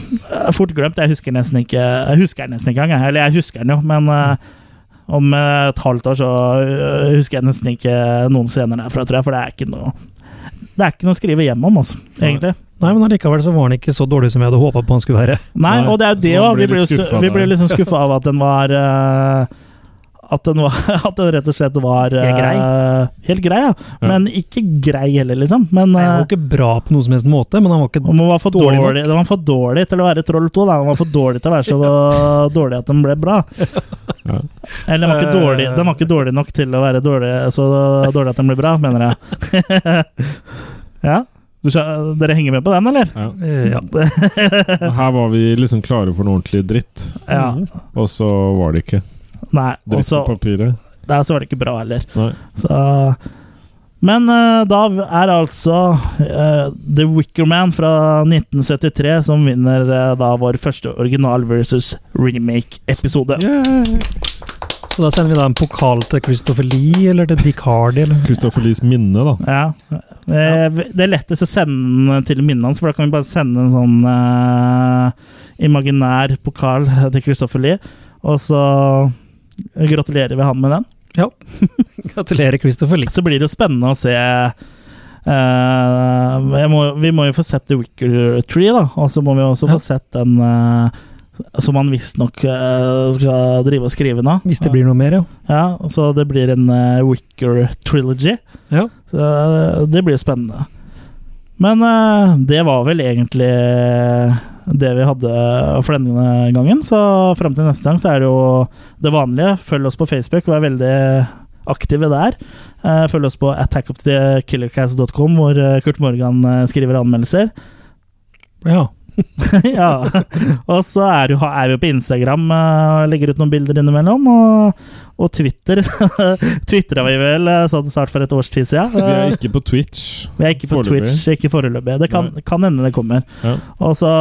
fort glemt. Jeg husker nesten ikke Jeg husker den nesten ikke engang. Eller jeg husker den jo, men eh, om et halvt år så husker jeg nesten ikke noen scener derfra, tror jeg, for det er ikke noe Det er ikke noe å skrive hjem om, altså, egentlig. Nei, men allikevel så var den ikke så dårlig som jeg hadde håpa på han skulle være. Nei, og det er jo det òg. Vi ble liksom skuffa av at den var øh, at den, var, at den rett og slett var Helt grei. Uh, helt grei, ja. Men ikke grei heller, liksom. Men Nei, han var ikke bra på noen som helst måte, men han var ikke og var for dårlig dårlig, nok. den var for dårlig til å være Troll 2. Da. Den var for dårlig til å være så dårlig at den ble bra. Ja. Eller den var, ikke dårlig, den var ikke dårlig nok til å være dårlig, så dårlig at den ble bra, mener jeg. ja? Du, dere henger med på den, eller? Ja. Eh, ja. Her var vi liksom klare for noe ordentlig dritt, ja. og så var det ikke. Nei, Dritt så på papiret. Der så var det ikke bra heller. Nei. Så, men uh, da er altså uh, The Wicker Man fra 1973 som vinner uh, da vår første original versus remake-episode. Så da sender vi da en pokal til Christopher Lee, eller til Dick Hardy, eller Christopher Lees minne, da. Ja. Det er lettest å sende den til minnet hans, for da kan vi bare sende en sånn uh, imaginær pokal til Christopher Lee, og så gratulerer vi han med den. Ja. Gratulerer, Christopher Lee. Så blir det jo spennende å se uh, må, Vi må jo få sett The Wicker Tree, da, og så må vi også få sett den uh, som han visstnok uh, skal drive og skrive nå. Hvis det blir noe mer, ja. Ja, så det blir en uh, Wicker Trilogy. Ja. Så det blir spennende. Men det var vel egentlig det vi hadde for denne gangen. Så fram til neste gang så er det jo det vanlige. Følg oss på Facebook, vær veldig aktive der. Eh, følg oss på attackofthekillercast.com, hvor eh, Kurt Morgan eh, skriver anmeldelser. Ja. ja. Og så er, jo, er vi på Instagram og legger ut noen bilder innimellom. Og, og Twitter. Twitra vi vel eh, sånn snart for et års tid siden. Vi er ikke på Twitch. Vi er ikke på foreløpig. Twitch, ikke foreløpig. Det kan, kan hende det kommer. Ja. Og så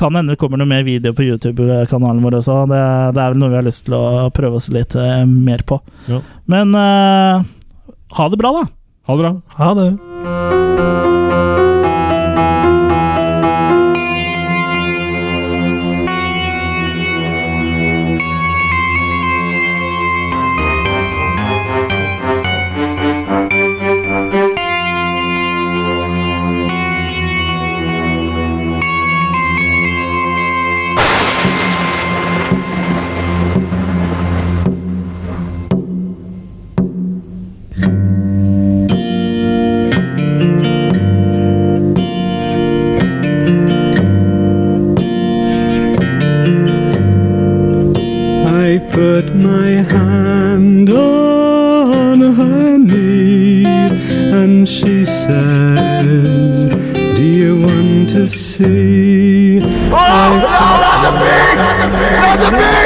kan hende det kommer noe mer video på YouTube-kanalen vår også. Det, det er vel noe vi har lyst til å prøve oss litt eh, mer på. Ja. Men uh, ha det bra, da! Ha det bra. Ha det. See? Oh, no, not the pig! Not the pig!